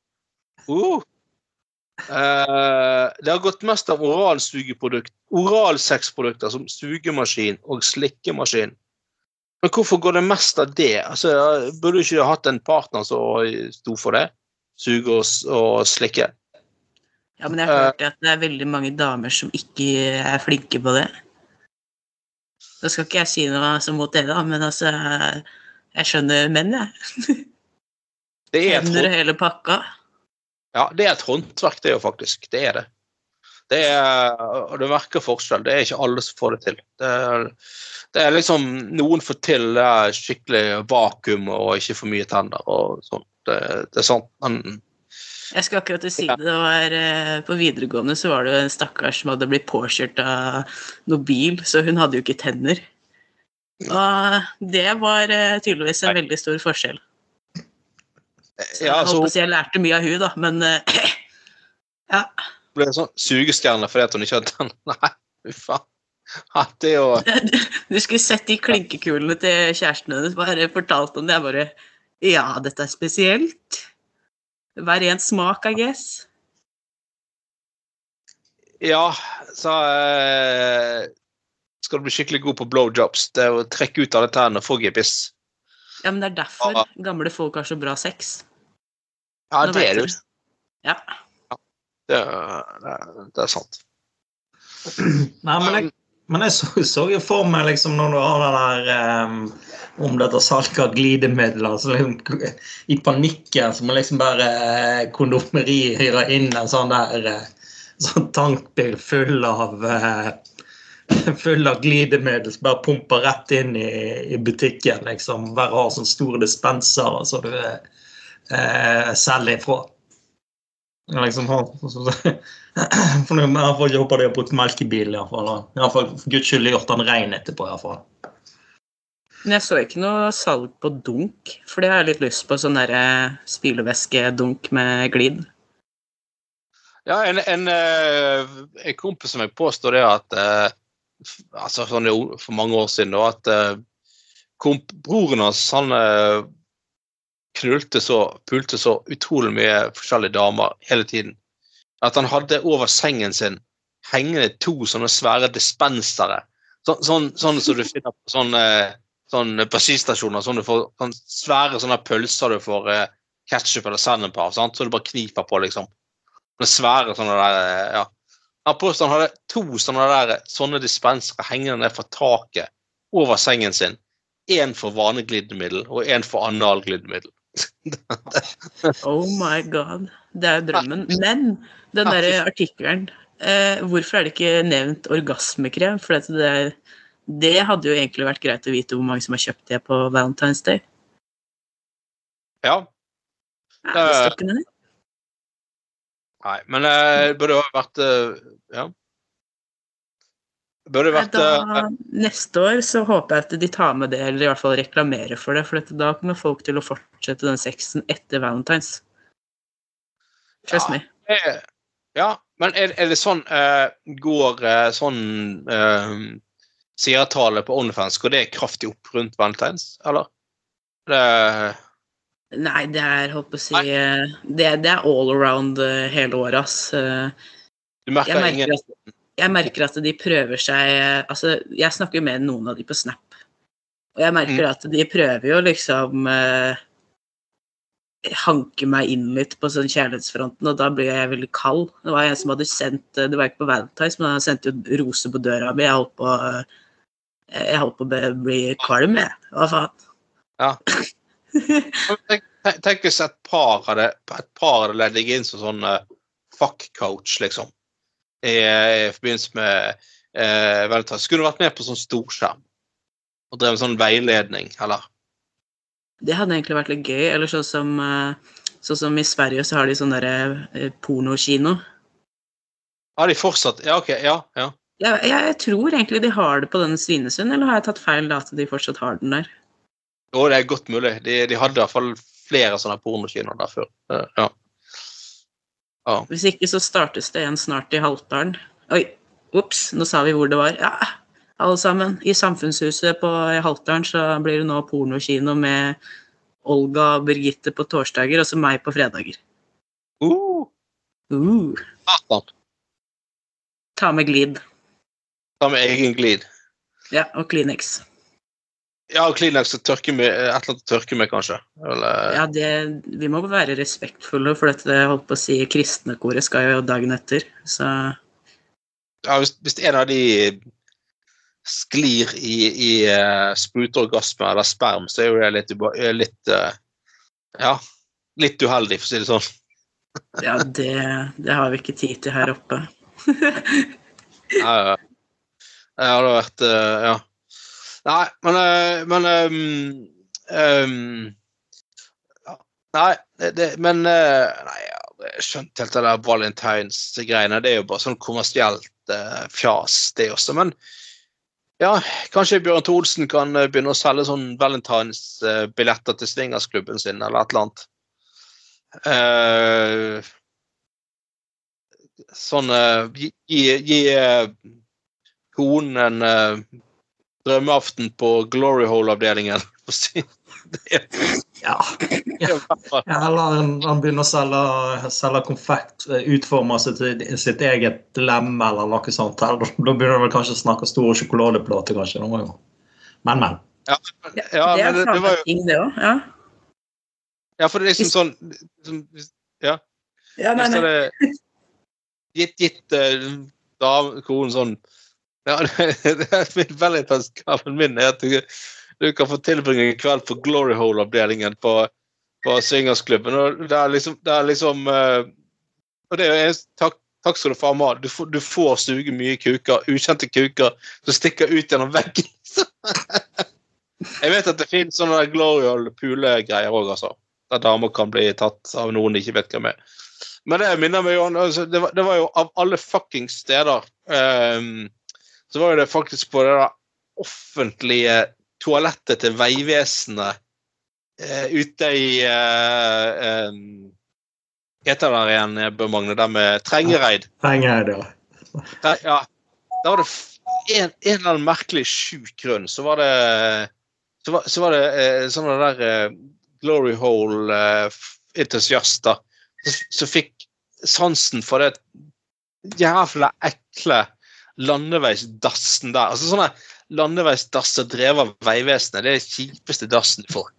Uh. Eh, det har gått mest av oralsugeprodukt, oralsexprodukter som sugemaskin og slikkemaskin. Men hvorfor går det mest av det? Altså, burde du ikke hatt en partner som sto for det? Suge og, og slikke? Ja, men jeg har hørt at det er veldig mange damer som ikke er flinke på det. Da skal ikke jeg si noe altså mot det, da, men altså Jeg skjønner menn, jeg. Det er Hender og hele pakka. Ja, det er et håndverk, det jo faktisk. Det er det. Det er, og du merker forskjell. Det er ikke alle som får det til. Det er, det er liksom Noen får til det skikkelig vakuum og ikke for mye tenner og sånt. Det, det er sant. Men Jeg skal akkurat si det. det var, eh, på videregående så var det jo en stakkars som hadde blitt påkjørt av noen bil, så hun hadde jo ikke tenner. Og det var eh, tydeligvis en veldig stor forskjell. Så jeg ja, altså, jeg lærte mye av hun da, men eh, (clears throat) ja. ble en sånn sugestjerne fordi hun ikke hadde tenner. (laughs) Nei, fy faen. Det jo (laughs) Du skulle sett de klinkekulene til kjæresten hennes. Bare fortalt om det. Jeg bare Ja, dette er spesielt. Hver en smak, I guess. Ja, så eh, skal du bli skikkelig god på blowjobs. Det er å trekke ut alle tærne og få gebiss. Ja, men det er derfor Ja. gamle folk har så bra sex. Ja, Nå det er det det. Ja. Det er, det er, det er sant. Nei, men jeg, men jeg så, så jo for meg liksom når du har den der um, om dette salget av glidemidler så liksom, I panikken så må liksom bare uh, kondomeriet hyre inn en sånn der uh, sånn tankbil full av uh, full av glidemiddel som bare pumper rett inn i, i butikken. liksom. Bare har sånne store dispenser som du eh, selger ifra. Liksom, ha, så, så, (clears throat) for nå har ikke håper de har brukt melk i fall, Iallfall I hvert fall, For guds skyld gjort den rein etterpå. i fall. Men jeg så ikke noe salg på dunk, for det har jeg litt lyst på. Sånn derre spylevæskedunk med glid. Ja, en, en, eh, en kompis som jeg påstår det at eh, altså sånn For mange år siden da, at eh, komp broren hans han eh, knulte så, pulte så utrolig mye forskjellige damer hele tiden. At han hadde over sengen sin hengende to sånne svære dispensere. Sånn, sånn, sånn som du finner på sånne, sånne bensinstasjoner. Sånn sånne svære sånne pølser du får eh, ketsjup eller sennep av. Sant? Så du bare kniper på, liksom. Sånne svære sånne der eh, ja. Han påstår han hadde to sånne der, sånne dispensere hengende ned fra taket over sengen sin. Én for vanlig og én for analglidemiddel. (laughs) Oh my god. Det er jo drømmen. Men den der artikkelen eh, Hvorfor er det ikke nevnt orgasmekrem? For det, det hadde jo egentlig vært greit å vite hvor mange som har kjøpt det på Valentine's Day. Ja. Ja, det står. Nei, men eh, det burde jo vært eh, Det burde vært eh, Da, neste år så håper jeg at de tar med det, eller i hvert fall reklamerer for det. For da kommer folk til å fortsette den sexen etter Valentine's. Trust Ja. me. Er, Ja, men er, er det sånn uh, Går uh, sånn uh, seertallet på OnlyFans Går det kraftig opp rundt Valentine's, eller? Det, Nei, det er holdt på å si eh, det, det er all around eh, hele året, ass. Eh, du merker, merker, ingen at, jeg merker at de prøver seg eh, Altså, jeg snakker jo med noen av de på Snap. Og jeg merker Mm. at de prøver jo liksom eh, hanke meg inn litt på sånn kjærlighetsfronten, og da blir jeg veldig kald. Det var en som hadde sendt eh, Det var ikke på Valentine's, men han sendte jo roser på døra mi. Jeg holdt på eh, Jeg holdt på å bli kvalm, jeg. Hva faen? Ja. (laughs) Tenk, hvis et par hadde et par hadde ledd deg inn som sånn uh, fuck-coach, liksom. I, I forbindelse med eh, Valentine's. Skulle du vært med på sånn storskjerm og drevet sånn veiledning, eller? Det hadde egentlig vært litt gøy. Eller sånn som, eh, sånn som i Sverige så har de sånn derre eh, pornokino. Har de fortsatt Ja, OK. Ja. ja. Jeg, jeg, jeg tror egentlig de har det på den Svinesund, eller har jeg tatt feil da at de fortsatt har den der? Jo, det er godt mulig. De, de hadde i hvert fall flere sånne pornokinoer der før. Eh, ja. Ja. Hvis ikke så startes det en snart i Haltdalen. Oi, ops, nå sa vi hvor det var. Ja, alle sammen. I Samfunnshuset på i Haltdalen så blir det nå pornokino med Olga og Birgitte på torsdager, og så meg på fredager. Uh, Uh, satan. ta med glid. Ta med egen glid. Ja, og Kleenex. Ja, Kleenex og tørke med, et eller annet å tørke med, kanskje. Eller, Ja, det, vi må være respektfulle, for dette holdt på å si kristne koret skal jo dagen etter, så ja, hvis, hvis en av de sklir i, i uh, spruteorgasme eller sperm, så er jo det litt, eh, litt uh, Ja, litt uheldig, for å si det sånn. (laughs) ja, det, det har vi ikke tid til her oppe. (laughs) Ja, ja. Det hadde vært uh, Ja. Nei, men, eh, men um, um. Nei, det, men eh, Nei, jeg skjønte helt det der valentines-greiene. Det er jo bare sånn kommersielt eh, fjas, det også. Men ja, kanskje Bjørn Thorsen kan begynne å selge sånn valentines-billetter til swingersklubben sin, eller et eller annet. Eh, sånn eh, Gi, gi, gi eh, konen en drømmeaften på Glory Hole-avdelingen. (laughs) Ja. Ja, Eller han, han begynner å selge, selge konfekt utforme utforma sitt, sitt eget lem eller noe sånt. (laughs) Da, da begynner han vel kanskje å snakke store sjokoladeplater, kanskje. Men, men. Ja, ja, men det, det var jo ting, det òg. Ja. Ja, for det er liksom sånn liksom, Ja. ja nei, Hvis nei. gitt, gitt uh, dam- konen sånn ja, det (laughs) er veldig valentinsgaven min er at du, du kan få tilbringe en kveld på Glory Hole-avdelingen på, på Syngersklubben. Og det er liksom, det er liksom eh, Og det er takk, takk skal du faen meg ha. Du, får- du får suge mye kuker, ukjente kuker, som stikker ut gjennom veggen. (laughs) Jeg vet at det finnes sånne der Glory Hole-pulegreier òg, altså. Der damer kan bli tatt av noen de ikke vet hvem er. Men det minner meg om altså, det, var, det var jo av alle fuckings steder ehm, Så var det faktisk på det der offentlige toalettet til Vegvesenet eh, ute i uh, um, heter det igjen, Bjørn Magne, det med Trengereid? Trengereid, ja. det? Ja. Da var det en, en eller annen merkelig sjuk grunn, så var det så var, så var det eh, sånne der eh, glory hole-entusiaster eh, som fikk sansen for det jævla ekle landeveisdassen der. Altså sånne landeveisdasser drevet av Vegvesenet, det er det kjipeste dassen du får.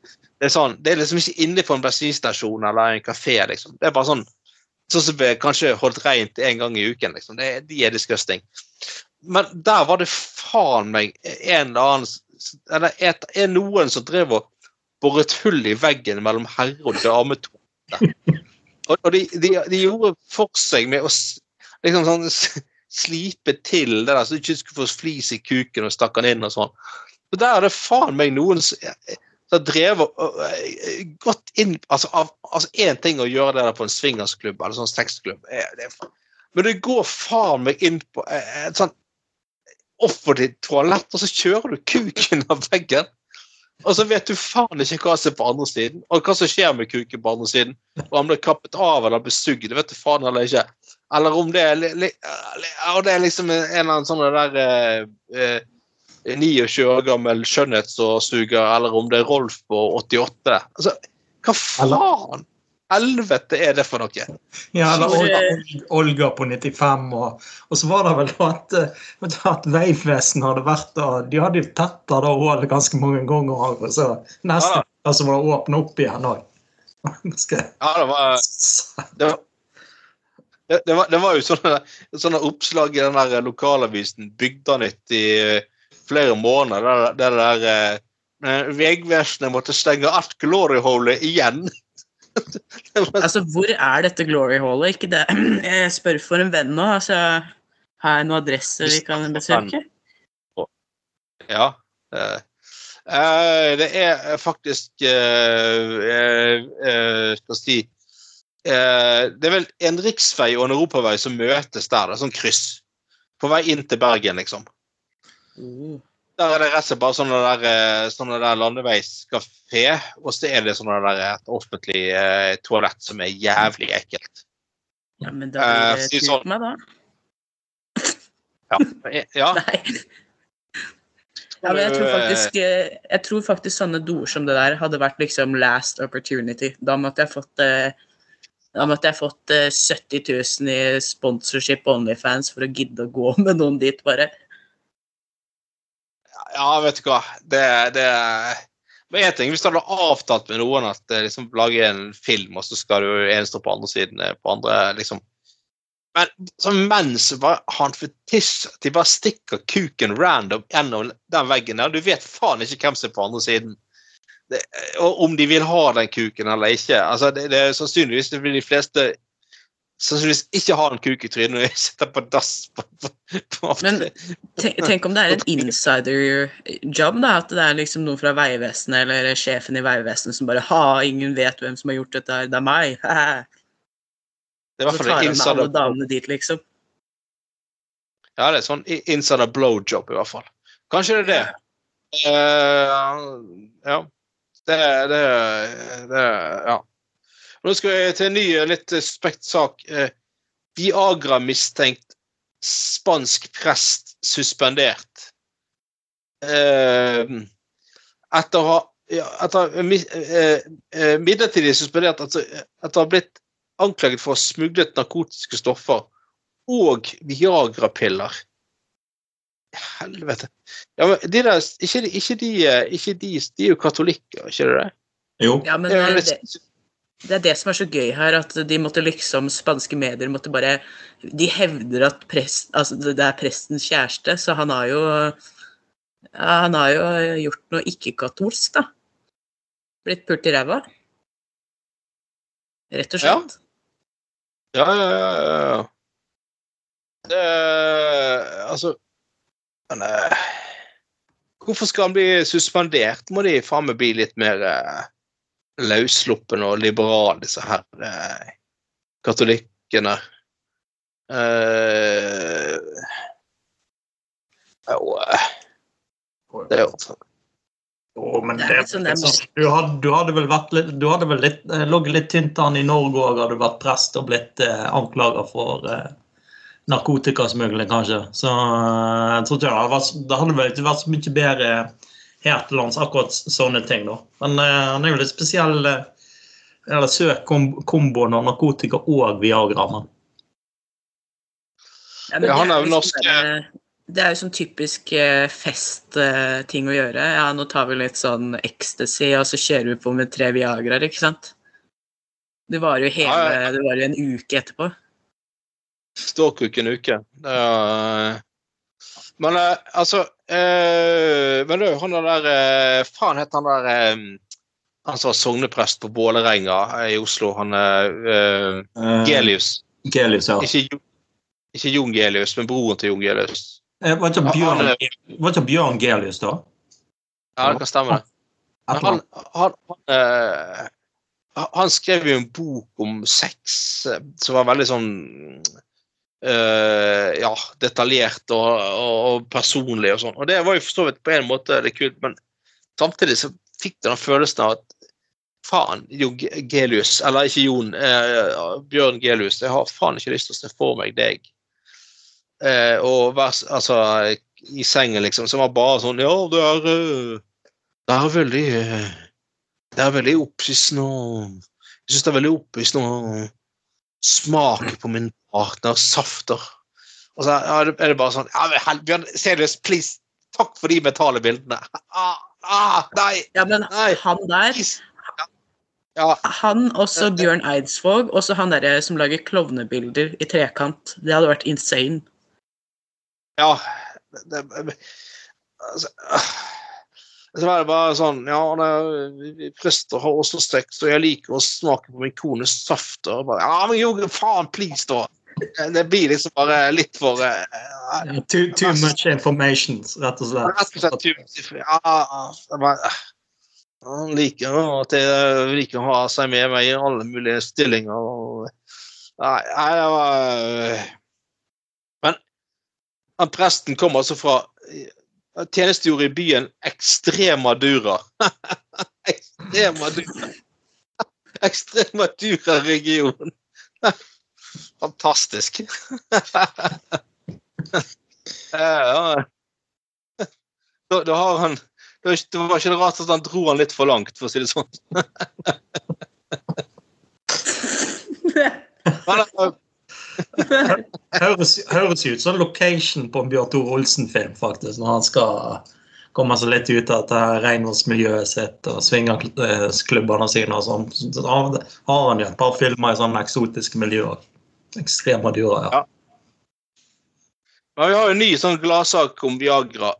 Det er, sånn, det er liksom ikke inne på en bensinstasjon eller en kafé, liksom. Det er bare sånn sånn som blir kanskje holdt rent en gang i uken. liksom. Det, de er disgusting. Men der var det faen meg en eller annen Eller et, er noen som drev og boret hull i veggen mellom herre- og dametoalett. (laughs) Og, og de, de, de gjorde for seg med å liksom sånn slipe til det der, så du ikke skulle få flis i kuken og stakk den inn og sånn. Og der er det faen meg noen som har drevet øh, gått inn Altså én altså ting å gjøre det der på en swingersklubb eller sånn sexklubb, faen- men du går faen meg inn på eh, et sånt offentlig toalett, og så kjører du kuken av veggen. Og så vet du faen ikke hva som er på andre siden, og hva som skjer med kuken på andre siden. Og om det er kappet av eller besugd, det vet du faen eller ikke. Eller om det er, og det er liksom en eller annen sånn der eh, eh, 29 år gammel skjønnhetssuger, eller om det er Rolf på 88. Altså, hva faen? Helvete er det for noe? Ja, eller Olga, eh, Olga på 95. Og, og så var det vel at, eh, at Vegvesenet hadde vært og De hadde jo tetta det hullet ganske mange ganger. Og så neste Ja. altså, var det åpna opp igjen òg. (laughs) Ja, det var (laughs) det var, det, det var, det var jo sånne, sånne oppslag i den der lokalavisen Bygdanytt i eh, flere måneder. Der, der, der eh, Vegvesenet måtte stenge alt gloryholet igjen. (laughs) Var- Altså, hvor er dette glory hallet? Ikke det (clears throat) Jeg spør for en venn nå. Altså, har jeg noen adresse vi kan besøke? ja. eh, eh, det er faktisk eh, eh, eh, Skal vi si eh, Det er vel en riksvei og en europavei som møtes der, da, sånn kryss. På vei inn til Bergen, liksom. Oh. Der er det rett og slett bare sånne der, eh, sånne der landeveiskafé, og så er det sånne der et offentlig eh, toalett som er jævlig ekkelt. Ja, men da Eh, blir si det tur sånn. meg, da. Ja. ja. (laughs) Nei. Ja, men jeg tror faktisk eh, Jeg tror faktisk sånne doer som det der hadde vært liksom last opportunity. Da måtte jeg fått eh, da måtte jeg fått eh, 70 000 i sponsorship Onlyfans for å gidde å gå (laughs) med noen dit, bare. ja, vet du hva. Det, det Men én ting, hvis du hadde avtalt med noen at du liksom, lage en film, og så skal du en stå på andre siden eh, på andre liksom Men så mens bare har at de bare stikker kuken random gjennom den veggen der, du vet faen ikke hvem som er på andre siden. Det, om de vil ha den kuken eller ikke. altså det, det er Sannsynligvis det vil de fleste sannsynligvis ikke ha en kuk i trynet når de sitter på dass. På, på, på, Men tenk, tenk om det er en insider-job, da. At det er liksom noen fra Vegvesenet eller sjefen i Vegvesenet som bare Ha, ingen vet hvem som har gjort dette her, det er meg. (laughs) det er i hvert fall en jeg alle insider, damene dit, liksom. ja, det er sånn insider insider blowjob, i hvert fall. Kanskje det er det. Uh, ja. Det, det, det Ja. Nå skal vi til en ny, litt suspekt sak. Eh, Viagra-mistenkt spansk prest suspendert. Eh, etter å ha etter, eh, midlertidig suspendert altså, etter å ha blitt anklaget for å ha smuglet narkotiske stoffer og Viagra-piller. Helvete. Ja, men de der, ikke, de- ikke, de, eh, ikke de De er jo katolikker, ikke det det? Jo. Ja, men Det er det, det, er det som er så gøy her, at de måtte liksom Spanske medier måtte bare De hevder at prest, altså det det er prestens kjæreste, så han har jo ja, Han har jo gjort noe ikke-katolsk, da. Blitt pult i ræva. Rett og slett. Ja, ja, ja, ja, ja. Det Altså men, uh, Hvorfor skal han bli suspendert? Må de faen meg bli litt mer uh, løssluppne og liberale, disse her uh, katolikkene. Eh, jo, det er jo Jo, men Det det, sånn liksom, du, hadde, du hadde vel vært litt Du hadde vel litt, eh, ligget litt tynt an i Norge òg, hadde du vært prest og blitt eh, anklaget for eh, narkotikasmugling, kanskje. Så eh, jeg tror ikke det hadde vært, det hadde vel ikke vært så mye bedre her til lands, akkurat sånne ting, da. Men eh, han er jo litt spesiell eh, eller søk kom, komboen av narkotika og Viagra. Men. Ja, men det er jo norsk, sånn Det er jo sånn typisk festting å gjøre. Ja, nå tar vi litt sånn ecstasy, og så kjører vi på med tre Viagraer, ikke sant? Det varer jo hele Ja, Det varer jo en uke etterpå. Ståkuk en uke. Det er, men eh, altså eh, Men du, han der eh, Faen het han der eh, Han som var sogneprest på Vålerenga eh, i Oslo. Han uh, Gelius. Gelius, ja. Ikke, ikke Jon Gelius, men broren til Jon Gelius. Eh, Var ikke Bjørn, Gelius, da? Ja, det kan stemme. det. Et han, han, han, eh, han skrev jo en bok om sex eh, som var veldig sånn eh, ja, detaljert og, og, og personlig og sånn. Og det var jo for så vidt på en måte det kult, men samtidig så fikk du den følelsen av at faen, jo, Ge- Gelius, eller ikke Jon, eh, Bjørn Gelius, jeg har faen ikke lyst til å se for meg deg. Eh, og altså i sengen, liksom, som var bare sånn Ja, du er eh, det er veldig eh, Det er veldig opphissende og Jeg syns det er veldig opphissende å smake på min partners safter. Og så er det, bare sånn ja, Bjørn, seriøst, please, takk for de metale bildene. (laughs) Ah, ah, nei, Ja, men Nei. han der ja. Ja, Han, også Bjørn Eidsvåg, også han derre som lager klovnebilder i trekant. Det hadde vært insane. ja det, det, altså, ah. Så var det bare sånn Ja, er prester har også sex, og jeg liker å smake på min kones safter. Bare, ja, men jo, faen, please, da. Det blir liksom bare litt for uh, Ja, Too, too much information, rett og slett. Rett og slett Ja, jeg bare, han liker at jeg liker å ha seg med meg i alle mulige stillinger. Og, nei, nei, det var Men han presten kommer altså fra tjenestegjorde i byen Extremadura. (laughs) Extremadura. (laughs) Extremadura-region. (laughs) Fantastisk. ja. Da, da har han det var, ikke, rart at han dro han litt for langt, for å si det sånn. Men, eh, (laughs) Høres, høres ut som location på en Bjørn Tore Olsen-film, faktisk, når han skal komme seg litt ut av dette renholdsmiljøet sitt og swingerklubbene sine og sånn. Så har han jo et par filmer i sånne eksotiske miljøer. Ekstreme dyr, ja. Ja. vi har jo en ny sånn gladsak om Viagra.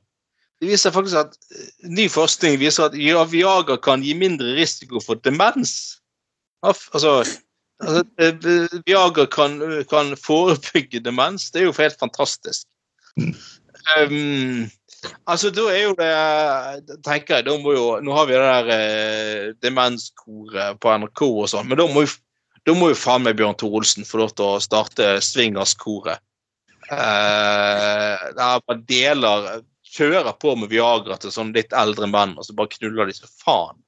Det viser faktisk at eh, Ny forskning viser at Viagra kan gi mindre risiko for demens. Altså, altså Viagra kan, kan forebygge demens. Det er jo helt fantastisk. Um, altså, da er jo det tenker jeg, da må jo, Nå har vi det der eh, demenskoret på NRK og sånn, men da må jo da må jo faen meg Bjørn Tore Olsen få lov til å starte Swingerskoret. Eh, der man deler Kjører på med Viagra til sånn litt eldre menn, og så bare knuller de så faen.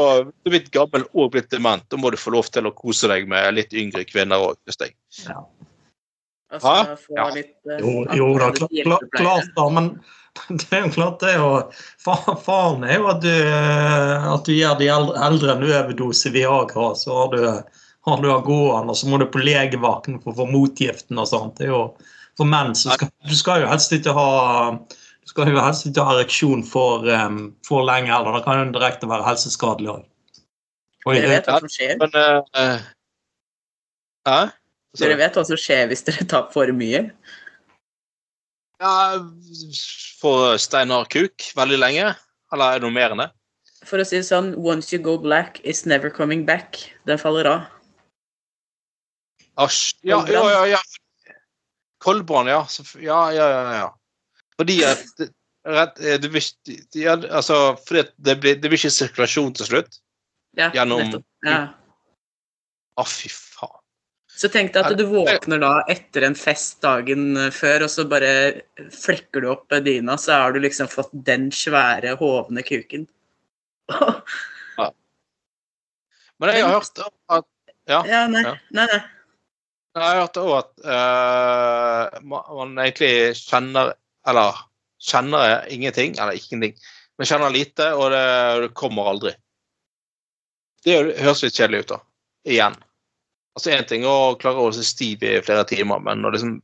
Og du er blitt gammel og blitt dement, da må du få lov til å kose deg med litt yngre kvinner òg. Altså, Hæ? få Ja. litt, eh, Jo, jo da, annerledes kla- kla- klart da, men (laughs) det er jo klart det er jo Faren er jo at du, at du gir de eldre, en overdose Viagra, så har du, har du av gående, og så må du på legevakten for å få motgiften og sånt. Det er jo for menn så skal du skal jo helst ikke ha du kan jo helst ikke ha ereksjon for, um, for lenge heller. Det kan jo direkte være helseskadelig òg. Dere vet hva som skjer? Men uh, Hæ? uh, Dere vet hva som skjer hvis dere tar for mye? Ja, for Steinar Kuk veldig lenge? Eller er det noe mer enn det? For å si det sånn, once you go black, is never coming back. Den faller av. Asj. Ja, ja, ja. ja. Kolbrand, ja. Ja, ja, ja. ja. Fordi at det- rett, eh, det blir, ja, altså, fordi at det blir, det blir ikke sirkulasjon til slutt. Ja, Gjennom- nettopp. Ja. Å, fy faen. Så tenk deg at du våkner da etter en fest dagen før, og så bare flekker du opp dyna, så har du liksom fått den svære, hovne kuken. Men jeg har hørt at Ja. Ja, nei, Ja. nei, nei. Jeg har hørt òg at uh, man egentlig kjenner Eller kjenner ingenting, eller ingenting, men kjenner lite, og det, det kommer aldri. Det høres litt kjedelig ut, da. Igjen. Altså Én ting å klare å seg stiv i flere timer, men når liksom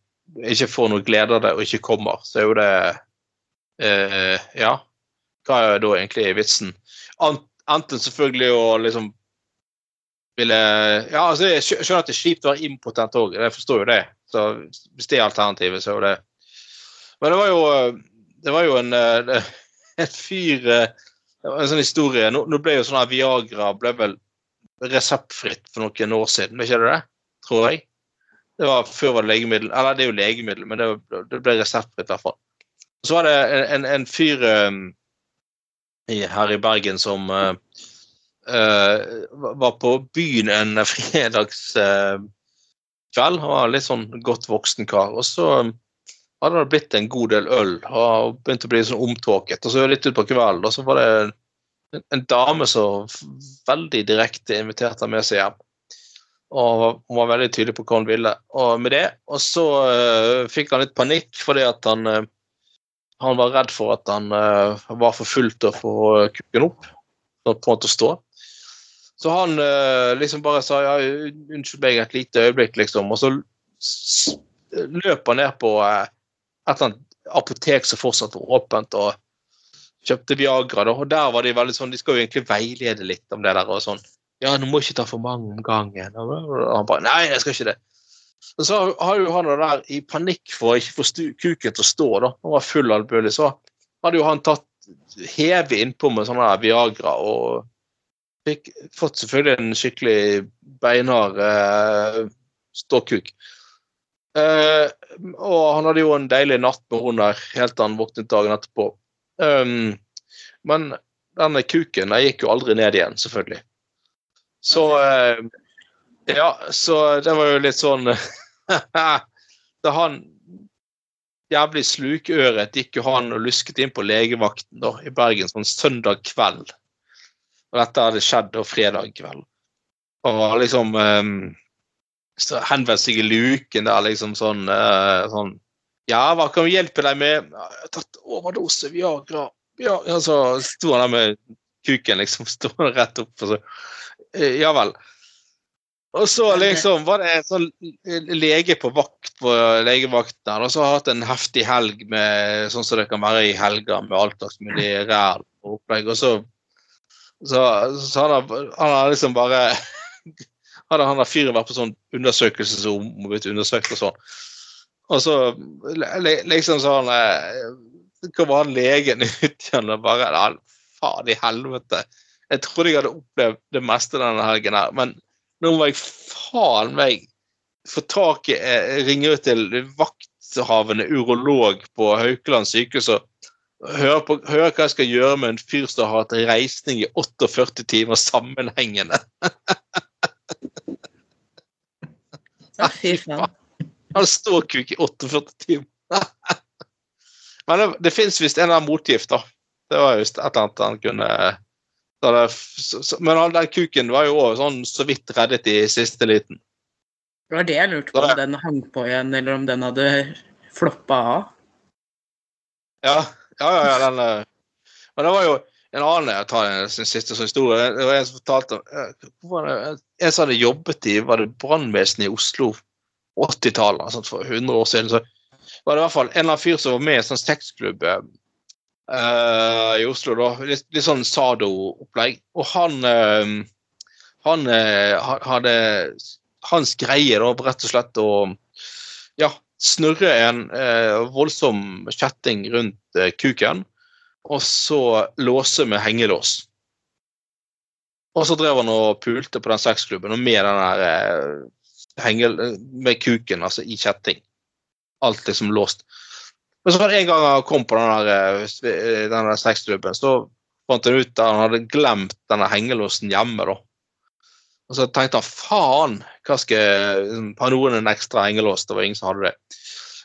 ikke får noe glede av det og ikke kommer, så er jo det eh, Ja. Hva er da egentlig vitsen? Enten selvfølgelig å liksom ville Ja, altså jeg skjønner at det er kjipt å være impotent òg, jeg forstår jo det. Så hvis det er alternativet, så er jo det Men det var jo eh, Det var jo en, eh, (laughs) en fyr eh, det var En sånn historie Nå, nå ble jo sånn her Viagra ble vel reseptfritt for noen år siden, ikke det? Tror jeg. Det var Før var det legemiddel Eller det er jo legemiddel, men det, det ble reseptfritt i hvert fall. Så var det en, en, fyr eh, her i Bergen som uh, eh, var på byen en (laughs) fredagskveld. Han var litt sånn godt voksen kar. Og så hadde det blitt en god del øl og begynt å bli sånn omtåket. Og så litt utpå kvelden, og så var det en, en dame som veldig direkte inviterte med seg hjem. Og hun var veldig tydelig på hva hun ville og med det. Og så uh, fikk han litt panikk fordi at han uh, han var redd for at han uh, var for full til å få kukken opp. På en måte å stå. Så han liksom bare sa ja, unnskyld meg et lite øyeblikk, liksom. Og så løp han ned på eh, et eller annet apotek som fortsatt var åpent, og kjøpte Viagra. Da. Og der var de veldig sånn De skal jo egentlig veilede litt om det der og sånn. Ja, du må ikke ta for mange om gangen. Og han bare Nei, jeg skal ikke det. Og så har jo han det der i panikk for å ikke få kuken til å stå, da. Han var full albuelig. Så hadde jo han tatt heve innpå med sånn der Viagra og fikk fått selvfølgelig en skikkelig beinhard eh, ståkuk. Eh, og han hadde jo en deilig natt med hun der helt til han våknet dagen etterpå. Um, men denne kuken den gikk jo aldri ned igjen, selvfølgelig. Så uh, Ja, så det var jo litt sånn (laughs) Da han jævlig slukøret gikk jo han og lusket inn på legevakten da, i Bergen sånn søndag kveld. Og dette hadde skjedd da fredag kveld. Og liksom um, så henvendte seg i luken der liksom sånn, eh, sånn Ja, hva kan vi hjelpe deg med? Jeg har tatt overdose Viagra. Ja, ja, så sto han der med kuken liksom (laughs) stående rett opp. Og så, eh, ja vel. Og så liksom var det en sånn lege på vakt på legevakten der, og så har hatt en heftig helg med sånn som det kan være i helger, med alt slags mulig ræl og opplegg. Og så, så, så han, har, han har liksom bare (laughs) hadde han der fyren vært på sånn undersøkelse som må blitt undersøkt og sånn. Og så liksom sånn eh, kommer han legen (laughs) ut igjen og bare Faen i helvete. Jeg trodde jeg hadde opplevd det meste denne helgen her, men nå må jeg faen meg få tak i eh, Ringe ut til vakthavende urolog på Haukeland sykehus og høre, på, hva jeg skal gjøre med en fyr som har hatt reisning i 48 timer sammenhengende. (laughs) Ja, fy faen. Han står kuk i 48 timer. (laughs) Men det, det fins visst en eller annen motgift, da. Det var just et eller annet han kunne det, Men han, den kuken var jo også sånn så vidt reddet i siste liten. Det var det jeg lurte på, om den hang på igjen, eller om den hadde floppa av. Ja, ja, ja, ja den eh, Men det var jo en annen jeg tar en siste sånn historie. Det var en som fortalte eh, En som hadde jobbet i var det brannvesenet i Oslo på 80-tallet, altså for 100 år siden. Så var det i hvert fall en eller annen fyr som var med i en sånn sexklubb uh, i Oslo. da, Litt, litt sånn Sado-opplegg. Og han uh, han uh, hadde Hans greie da rett og slett å ja, snurre en voldsom kjetting rundt kuken, og så låse med hengelås. Og så drev han og pulte på den sexklubben og med den der eh, hengel, med kuken, altså i kjetting. Alt liksom låst. Men så var det en gang han kom på den der, eh, der sexklubben, så fant han ut at han hadde glemt denne hengelåsen hjemme. da. Og så tenkte han faen, hva skal jeg Har noen en ekstra hengelås? Det var ingen som hadde det.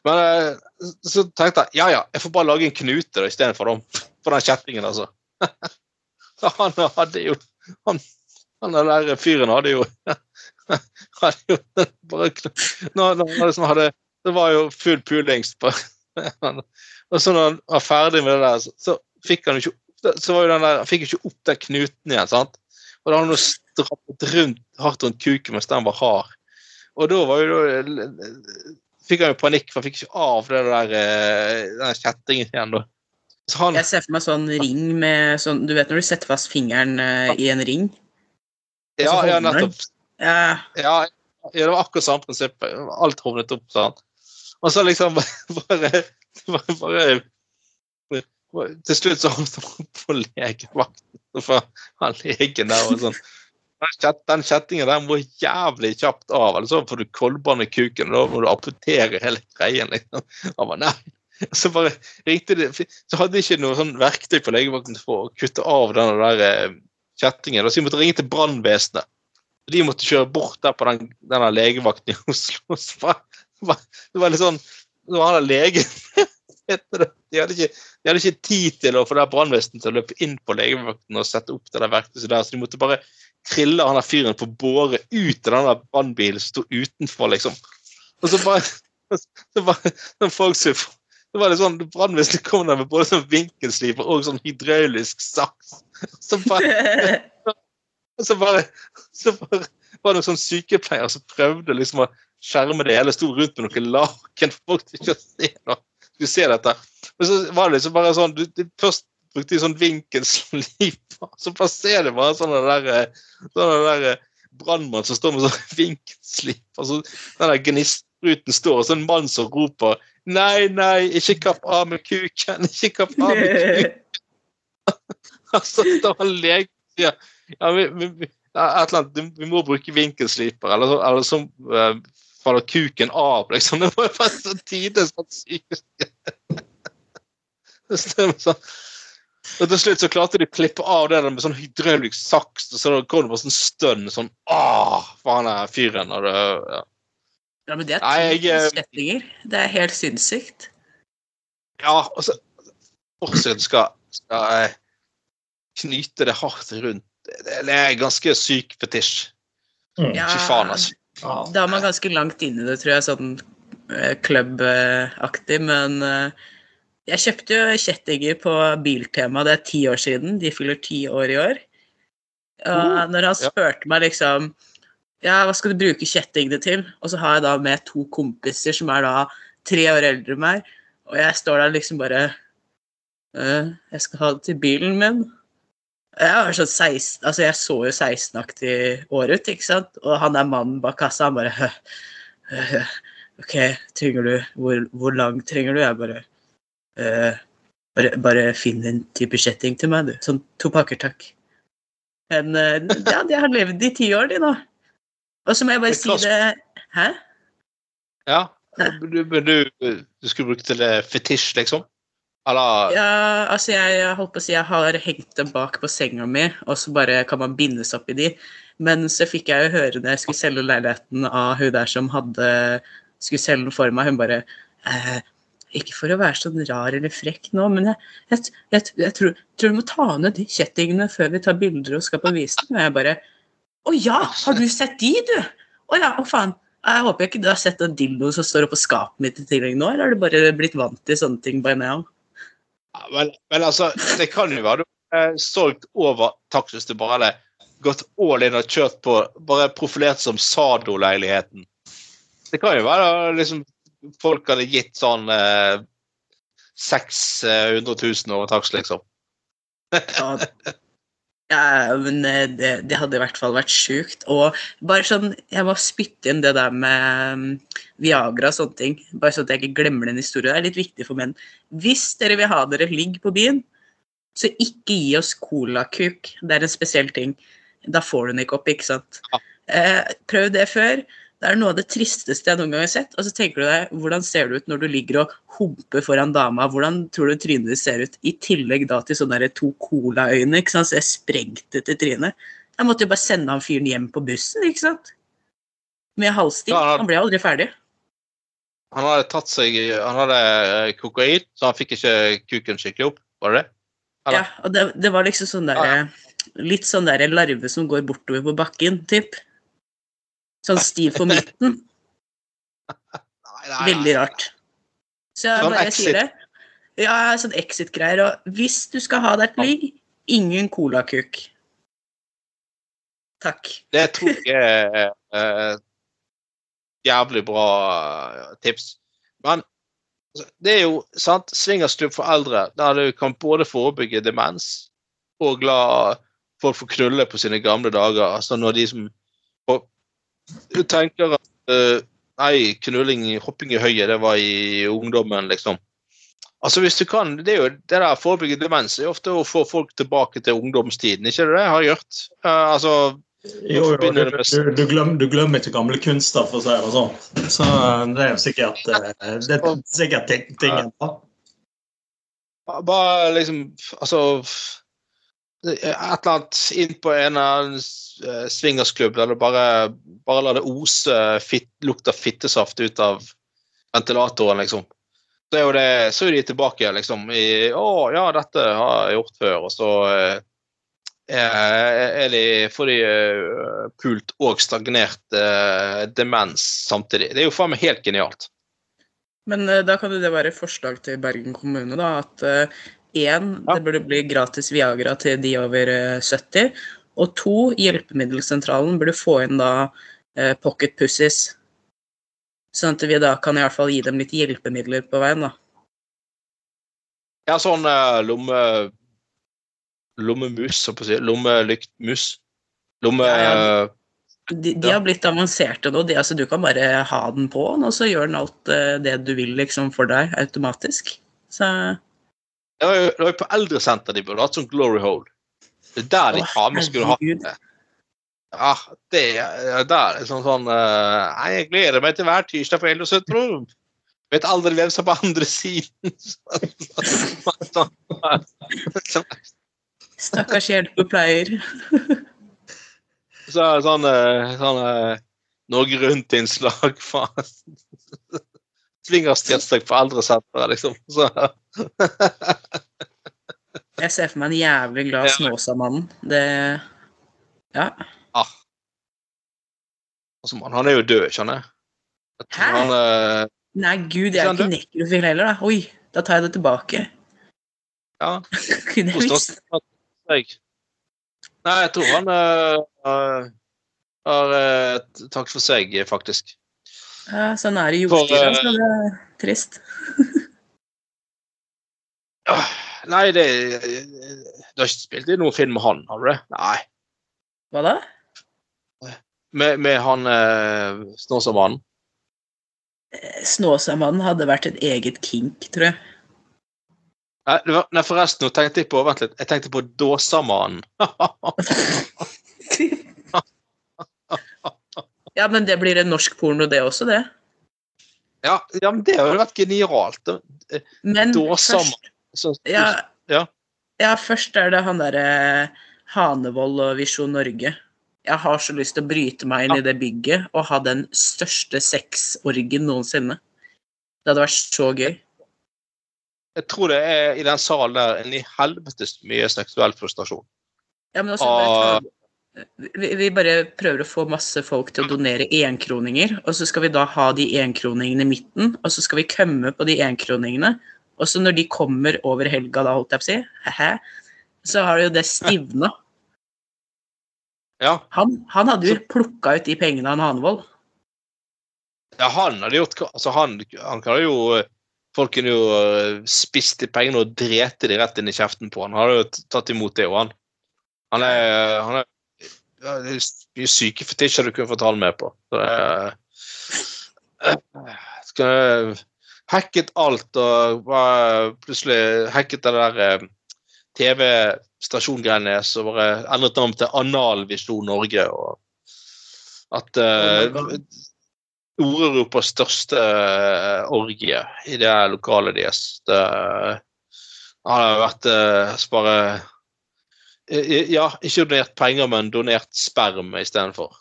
Men eh, så tenkte jeg ja ja, jeg får bare lage en knute istedenfor dem. (laughs) For den kjettingen, altså. (laughs) Han hadde jo Han, han der fyren hadde jo (laughs) hadde jo bare når, når liksom hadde, Det var jo full pulings på (laughs) Og så når han var ferdig med det der, så, fikk han jo ikke så var jo den der, Han fikk ikke opp den knuten igjen. sant? Og da hadde han jo strappet rundt, hardt rundt kuken mens den var hard. Og da var jo da fikk han jo panikk, for han fikk ikke av det der, eh, den kjettingen igjen. da. Han, Jeg ser for meg sånn ring med sånn Du vet når du setter fast fingeren eh, i en ring? ja, ja, nettopp. Ja. Ja, det var akkurat samme prinsipp. Alt hovnet opp sånn. Og så liksom (laughs) bare, bare, bare Til slutt så havnet han på legevakten. for han legen der og sånn Den kjettingen der må jævlig kjapt av, eller så får du koldbånd i kuken, og da må du amputere hele greien. liksom. Han bare nei. (laughs) Så bare ringte de Så hadde de ikke noe sånn verktøy på legevakten for å kutte av den der eh, kjettingen. Så de måtte ringe til brannvesenet. De måtte kjøre bort der på den, denne legevakten i (laughs) Oslo. Bare, bare, det var litt sånn Det var han der legen (laughs) de hadde, ikke, de hadde ikke tid til å få det brannvesenet til å løpe inn på legevakten og sette opp det der verktøyet der, så de måtte bare trille han der fyren på båre ut av den der brannbilen sto utenfor, liksom. Og så bare så bare, så folk som det var litt sånn, Brannvesenet kom der med både sånn vinkelsliper og sånn hydraulisk saks. Så bare, (laughs) så bare, så bare var det noen sånn sykepleier som prøvde liksom å skjerme det hele, sto rundt med noen laken for folk til ikke å se noe. Du ser dette. Men så var det liksom bare sånn du, du, Først brukte de sånn vinkelsliper, så bare ser det bare sånn der, eh, sånn der eh, brannmann som står med sånn (laughs) vinkelslip. så den der gnistruten står, og så en mann som roper Nei, nei, ikke kapp av med kuken! Ikke kapp av med (laughs) kuken! (laughs) Altså, da var legen ja, ja, vi, vi, vi, vi må bruke vinkelsliper, eller, eller så uh, faller kuken av, liksom. Det (laughs) var jo bare så tides sånn sykt. Det. Og til slutt så klarte de å klippe av det med sånn hydraulisk saks, og så kom det bare sånn stønn. Sånn Åh, faen, er fyren. Og det, ja. Ja, men det er jeg, eh, typisk kjettinger. Det er helt sinnssykt. ja, altså så fortsatt skal, skal jeg knyte det hardt rundt. Det, er ganske syk fetisj. Mm. Ja, Fy faen, altså. Ja. Da er man ganske langt inn i det, tror jeg, sånn eh, klubbaktig. Men eh, jeg kjøpte jo kjettinger på Biltema, det er ti år siden. De fyller ti år i år. Og når han spurte meg liksom Ja, hva skal du bruke kjettingene til? Og så har jeg da med to kompiser som er da tre år eldre enn meg, og jeg står der liksom bare «Øh, Jeg skal ha det til bilen min. Jeg var sånn 16, altså jeg så jo 16-aktig år ut, ikke sant? Og han der mannen bak kassa, han bare «Hø, hø, hø, OK, trenger du Hvor, hvor lang trenger du? Jeg bare «Øh, bare, bare finn en type kjetting til meg, du. Sånn to pakker, takk. Men øh, ja, de har levd i ti år, de nå. Og så må jeg bare si det Hæ? Ja. Du, men du, du skulle bruke til fetisj, liksom? Eller Ja, altså jeg, jeg holdt på å si jeg har hengt dem bak på senga mi, og så bare kan man bindes opp i de. Men så fikk jeg jo høre når jeg skulle selge leiligheten av hun der som hadde skulle selge den for meg, hun bare eh, Ikke for å være sånn rar eller frekk nå, men jeg, jeg, jeg, jeg tror, tror du må ta ned de kjettingene før vi tar bilder og skal på visning. Og jeg bare Å ja, har du sett de, du? Å ja, å faen. Jeg håper ikke du har sett den dildoen som står oppå skapet mitt i tillegg nå, eller har du bare blitt vant til sånne ting by now? Ja, men, men altså, det kan jo være du har solgt over du bare hadde gått all in og kjørt på Bare profilert som Sado-leiligheten. Det kan jo være liksom folk hadde gitt sånn eh, 600 000 over takst, liksom. Ja, ja men eh, det, det hadde i hvert fall vært sjukt. Og bare sånn, jeg må spytte inn det der med mm, Viagra og sånne ting. Bare sånn at jeg ikke glemmer den historien. Det er litt viktig for menn. Hvis dere vil ha dere ligg på byen, så ikke gi oss colakuk. Det er en spesiell ting. Da får du den ikke opp, ikke sant. Ja. Eh, prøv det før. Det er noe av det tristeste jeg noen gang har sett. Og så tenker du deg, hvordan ser det ut når du ligger og humper foran dama? Hvordan tror du trynet ditt ser ut? I tillegg da til sånne der to colaøyne, ikke sant, så jeg sprengte til trynet. Jeg måtte jo bare sende han fyren hjem på bussen, ikke sant? Med halvstikk. Han- ble aldri ferdig. Han hadde tatt seg Han hadde eh, kokain, så han fikk ikke kuken skikkelig opp. Var det det? Ja, og det, det var liksom sånn der Litt sånn der larve som går bortover på bakken, typ. Sånn stiv på midten. Veldig rart. Så jeg Sånn bare exit. sier det. Ja, sånn exit-greier. Og hvis du skal ha deg et ligg, ingen colakuk. Takk. Det tror jeg er et jævlig bra eh, tips. Men altså, det er jo sant, swingersklubb for eldre, der du kan både forebygge demens og la folk få knulle på sine gamle dager. Altså når de som Du tenker at uh, nei, knulling, hopping i høyet, det var i ungdommen, liksom. Altså hvis du kan, Det er jo det der forebygge demens er ofte å få folk tilbake til ungdomstiden, ikke det det jeg har gjort? Eh, altså Jo, jo, du, du, du, glemmer, du glemmer ikke gamle kunster, for å si det sånn. Så det er jo sikkert, eh, det er sikkert ting- tingen. Bare liksom Altså Et eller annet inn på en av en eh, swingersklubb der du bare, bare lar det ose fit, lukt fittesaft ut av ventilatoren, liksom. Så er jo det, så er de tilbake liksom i Å ja, dette har jeg gjort før. Og så eh, er de, får de eh, pult og stagnert eh, demens samtidig. Det er jo faen meg helt genialt. Men eh, da kan jo det være forslag til Bergen kommune, da. At én, Ja. det burde bli gratis Viagra til de over eh, 70. Og to, Hjelpemiddelsentralen burde få inn da eh, pocket pussies. Sånn at vi da kan i hvert fall gi dem litt hjelpemidler på veien, da. Ja, sånn eh, lomme... Lommemus, holdt på å si. Lommelyktmus. Lomme... Ja, De, de har blitt avanserte nå. De, altså, du kan bare ha den på, og så gjør den alt eh, det du vil liksom for deg, automatisk. Så Det var jo det var jo på eldresenter de burde hatt sånn glory hole. Det er der de faen meg skulle hatt det. Ja, det er der er sånn eh, Nei, jeg gleder meg til hver tirsdag på Eldresentrum. Vet aldri hvem som er på andre siden. (laughs) stakkars hjelpepleier. så, sånn eh, sånn eh, Norge Rundt-innslag fra Swingerstirsdag på aldresenteret, liksom. Så, (laughs) Jeg ser for meg en jævlig glad Ja. Snåsamannen. Det Ja. ah. altså, man, han er jo død, jeg. Jeg Hæ? Han, eh, Nei, gud, jeg er ikke nekrofil heller, da. Oi, da tar jeg det tilbake. ja, (laughs) Kunne jeg visst. Nei, jeg tror han øh, har uh, takk for seg, faktisk. Ja, sånn er det i jordstyret. eh, Så det er trist. (laughs) Ah, Nei, det Du har ikke spilt i noen film med han, har du det? Nei. Hva da? Med, med han eh, Snåsamannen? Snåsamannen hadde vært et eget kink, tror jeg. Nei, var- nei, forresten, nå tenkte jeg på Vent litt. Jeg tenkte på Dåsamannen. (laughs) (laughs) Ja, men det blir en norsk porno, det også, det. ja, ja, men det hadde vært genialt. Men da først Så- ja, Ja. ja, først er det han derre Hanevold og Visjon Norge. Jeg har så lyst til å bryte meg inn i det bygget og ha den største sexorgien noensinne. Det hadde vært så gøy. Jeg tror det er i den salen der en i helvetes mye seksuell frustrasjon. Ja, men også Ah. Vi, bare prøver å få masse folk til å donere enkroninger, og så skal vi da ha de enkroningene i midten, og så skal vi kømme på de enkroningene. Og så når de kommer over helga, da, holdt jeg på å si, he-he, så har jo det stivna. Ja, Han, han hadde jo plukka ut de pengene han Hanevold. Ja, han hadde gjort altså han, han kan jo Folk kunne jo eh, spist de pengene og drete de rett inn i kjeften på han. Han hadde jo tatt imot det, og han. Han er, han er ja, Det er mye syke fetisjer du kunne fått tall med på. Så det er, eh, skal jeg hacket alt og bare plutselig hacket det der eh, TV-stasjongreiene som bare endret navn til Analvisjon Norge. og at uh, Nord-Europas største uh, orgie i det lokalet deres. Det har vært uh, bare Ja, ikke donert penger, men donert sperm istedenfor.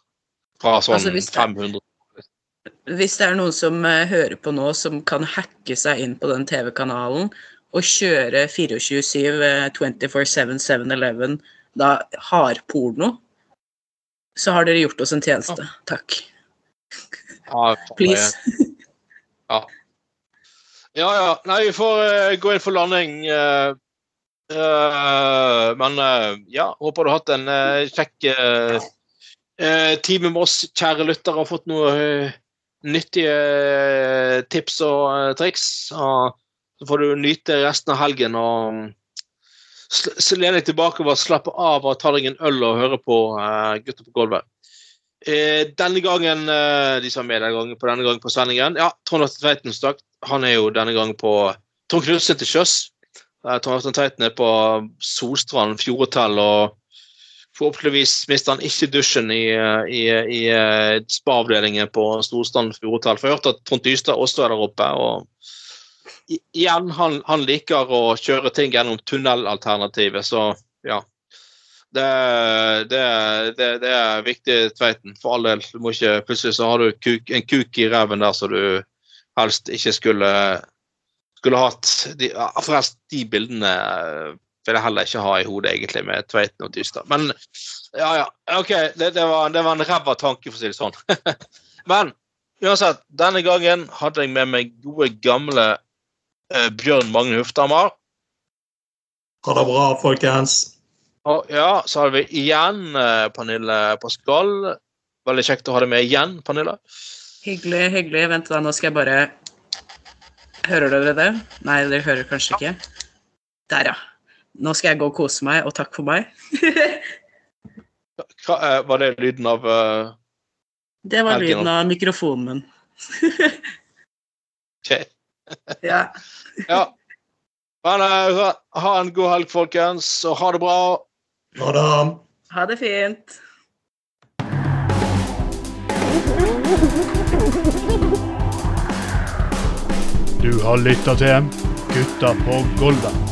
Fra sånn Altså, hvis det- 500 Hvis det er noen som eh, hører på nå, som kan hacke seg inn på den TV-kanalen og kjøre 24-7 eh, 24-7 7-Eleven, da hardporno, så har dere gjort oss en tjeneste. Takk. Ja, faen, Please. Ja. ja, ja. Nei, vi får uh, gå inn for landing. eh, eh, men uh, ja, håper du har hatt en uh, kjekk uh, time med oss, kjære lyttere, og fått noe eh, nyttige tips og triks. Og så får du nyte resten av helgen og sl- lene deg tilbake og slappe av og ta deg en øl og høre på Gutter på gulvet. Denne gangen de som er med denne gangen på denne gangen på sendingen Ja, Trond Atte Tveiten. Han er jo denne gangen på Trond Knutsen til sjøs. Trond Tveiten er på Solstrand fjordhotell, og forhåpentligvis mister han ikke dusjen i, i, i eh, spa-avdelingen på Storstrand fjordhotell. For jeg har hørt at Trond Dystad også er der oppe. og igjen, han, han liker å kjøre ting gjennom tunnelalternativet, så ja. Det, det, det, det er viktig, Tveiten. For all del. Du må ikke, plutselig så har du kuk, en kuk i ræven der som du helst ikke skulle, skulle hatt. De, ja, forresten, de bildene vil jeg heller ikke ha i hodet, egentlig, med Tveiten og Tystad. Men ja, ja. OK, det, det, var, det var en ræva tanke, for å si det sånn. (laughs) Men uansett, denne gangen hadde jeg med meg gode, gamle eh, Bjørn Magne Hufthammer. Ha det bra, folkens. Og ja, så har vi igjen eh, Pernille Pascal. Veldig kjekt å ha deg med igjen, Pernille. Hyggelig, hyggelig. Vent, da, nå skal jeg bare Hører dere det? Nei, dere hører kanskje ikke. Der, ja. Nå skal jeg gå og kose meg, og takk for meg. (laughs) Hva, eh, var det lyden av uh, Det var lyden av mikrofonen min. (laughs) OK. (laughs) Ja. Ja. Men uh, ha en god helg, folkens, og ha det bra. Ha det. Ha det fint. Du har lytta til Gutta på Golven.